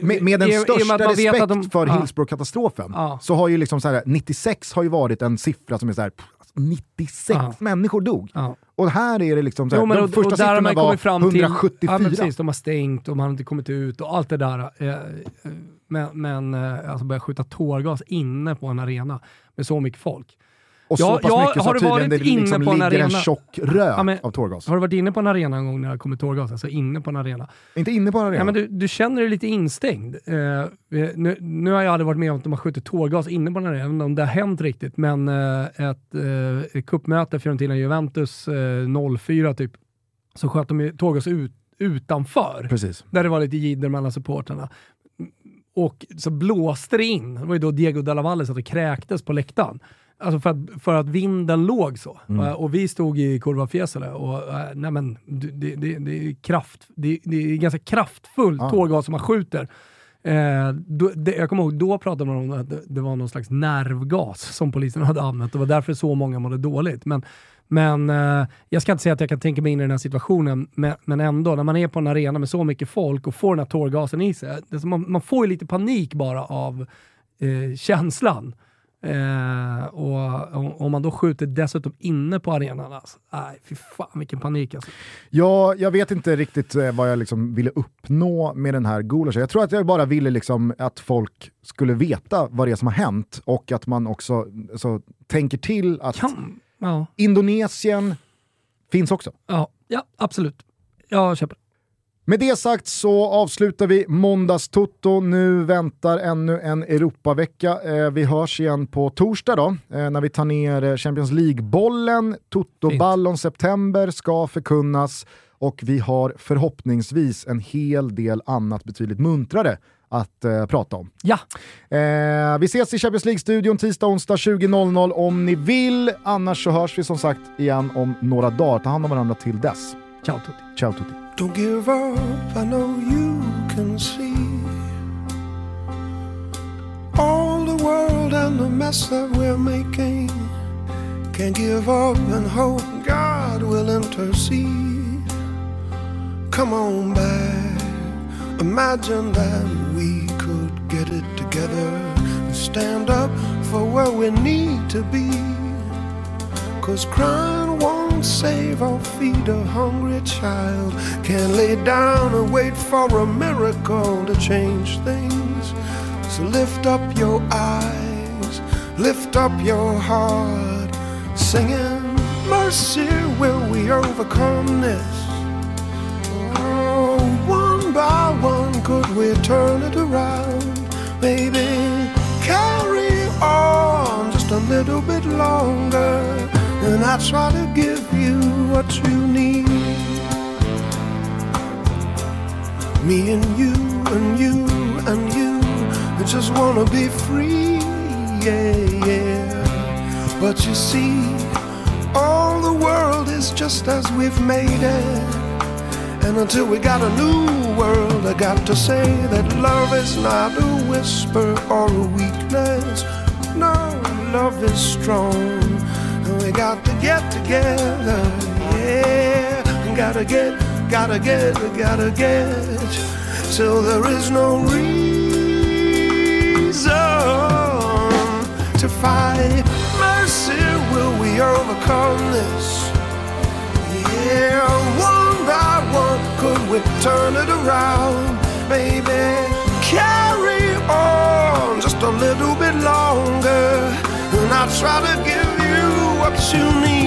med, med, den i, största i respekt de, för ja. Hillsborough-katastrofen ja. så har ju liksom så här, 96 har ju varit en siffra som är så här, 96 ja. människor dog. Och här är det liksom så här, jo, men, de första siffrorna var fram 174. Till, precis, de har stängt och man har inte kommit ut och allt det där. Eh, eh, men, men eh, alltså börja skjuta tårgas inne på en arena med så mycket folk. Och så pass jag, mycket så att tydligen det liksom ligger arena? en tjock rök ja, men, av tårgas. Har du varit inne på en arena en gång när det har kommit tårgas? Alltså inne på en arena? Inte inne på en arena? Ja, men du, du känner dig lite instängd. Uh, nu, nu, har jag aldrig varit med om att de har skjutit tårgas inne på en arena, även om det har hänt riktigt. Men uh, ett uh, kuppmöte Fiorentina-Juventus uh, 04 typ, så sköt de tårgas ut, utanför. Precis. Där det var lite jidder mellan supportrarna och så blåste det in. Det var ju då Diego Della Valle satt och kräktes på läktaren. Alltså för att, för att vinden låg så. Mm. Uh, och vi stod i Kurva Fiesole och uh, nej men, det, det, det, är kraft, det, det är ganska kraftfull ja. tårgas som man skjuter Eh, då, det, jag kommer ihåg, då pratade man om att det, det var någon slags nervgas som polisen hade använt. Det var därför så många mådde dåligt. Men, men eh, jag ska inte säga att jag kan tänka mig in i den här situationen, men, men ändå, när man är på en arena med så mycket folk och får den här tårgasen i sig, man, man får ju lite panik bara av eh, känslan. Eh, och om man då skjuter dessutom inne på arenan, alltså, nej fy fan vilken panik alltså. Ja, jag vet inte riktigt eh, vad jag liksom ville uppnå med den här gulaschen. Jag tror att jag bara ville liksom att folk skulle veta vad det är som har hänt och att man också så, tänker till att kan, ja. Indonesien finns också. Ja, ja absolut. Jag köper. Med det sagt så avslutar vi måndagstoto. Nu väntar ännu en Europavecka. Eh, vi hörs igen på torsdag då, eh, när vi tar ner eh, Champions League-bollen. Toto-ballon september ska förkunnas och vi har förhoppningsvis en hel del annat betydligt muntrare att eh, prata om. Ja. Eh, vi ses i Champions League-studion tisdag, onsdag 20.00 om ni vill. Annars så hörs vi som sagt igen om några dagar. Ta hand om varandra till dess. Ciao tutti. Ciao tutti. Don't give up, I know you can see all the world and the mess that we're making. Can't give up and hope God will intercede. Come on back, imagine that we could get it together and stand up for where we need to be. Cause crying won't save or feed a hungry child. Can't lay down and wait for a miracle to change things. So lift up your eyes, lift up your heart, singing, Mercy, will we overcome this? Oh, one by one, could we turn it around? Maybe carry on just a little bit longer and I try to give you what you need. Me and you and you and you, I just wanna be free, yeah, yeah. But you see, all the world is just as we've made it. And until we got a new world, I got to say that love is not a whisper or a weakness. No, love is strong we got to get together, yeah. Gotta get, gotta get, gotta get. Till there is no reason to fight. Mercy, will we overcome this? Yeah, one by one, could we turn it around, baby? Carry on just a little bit longer, and I'll try to give opportunity.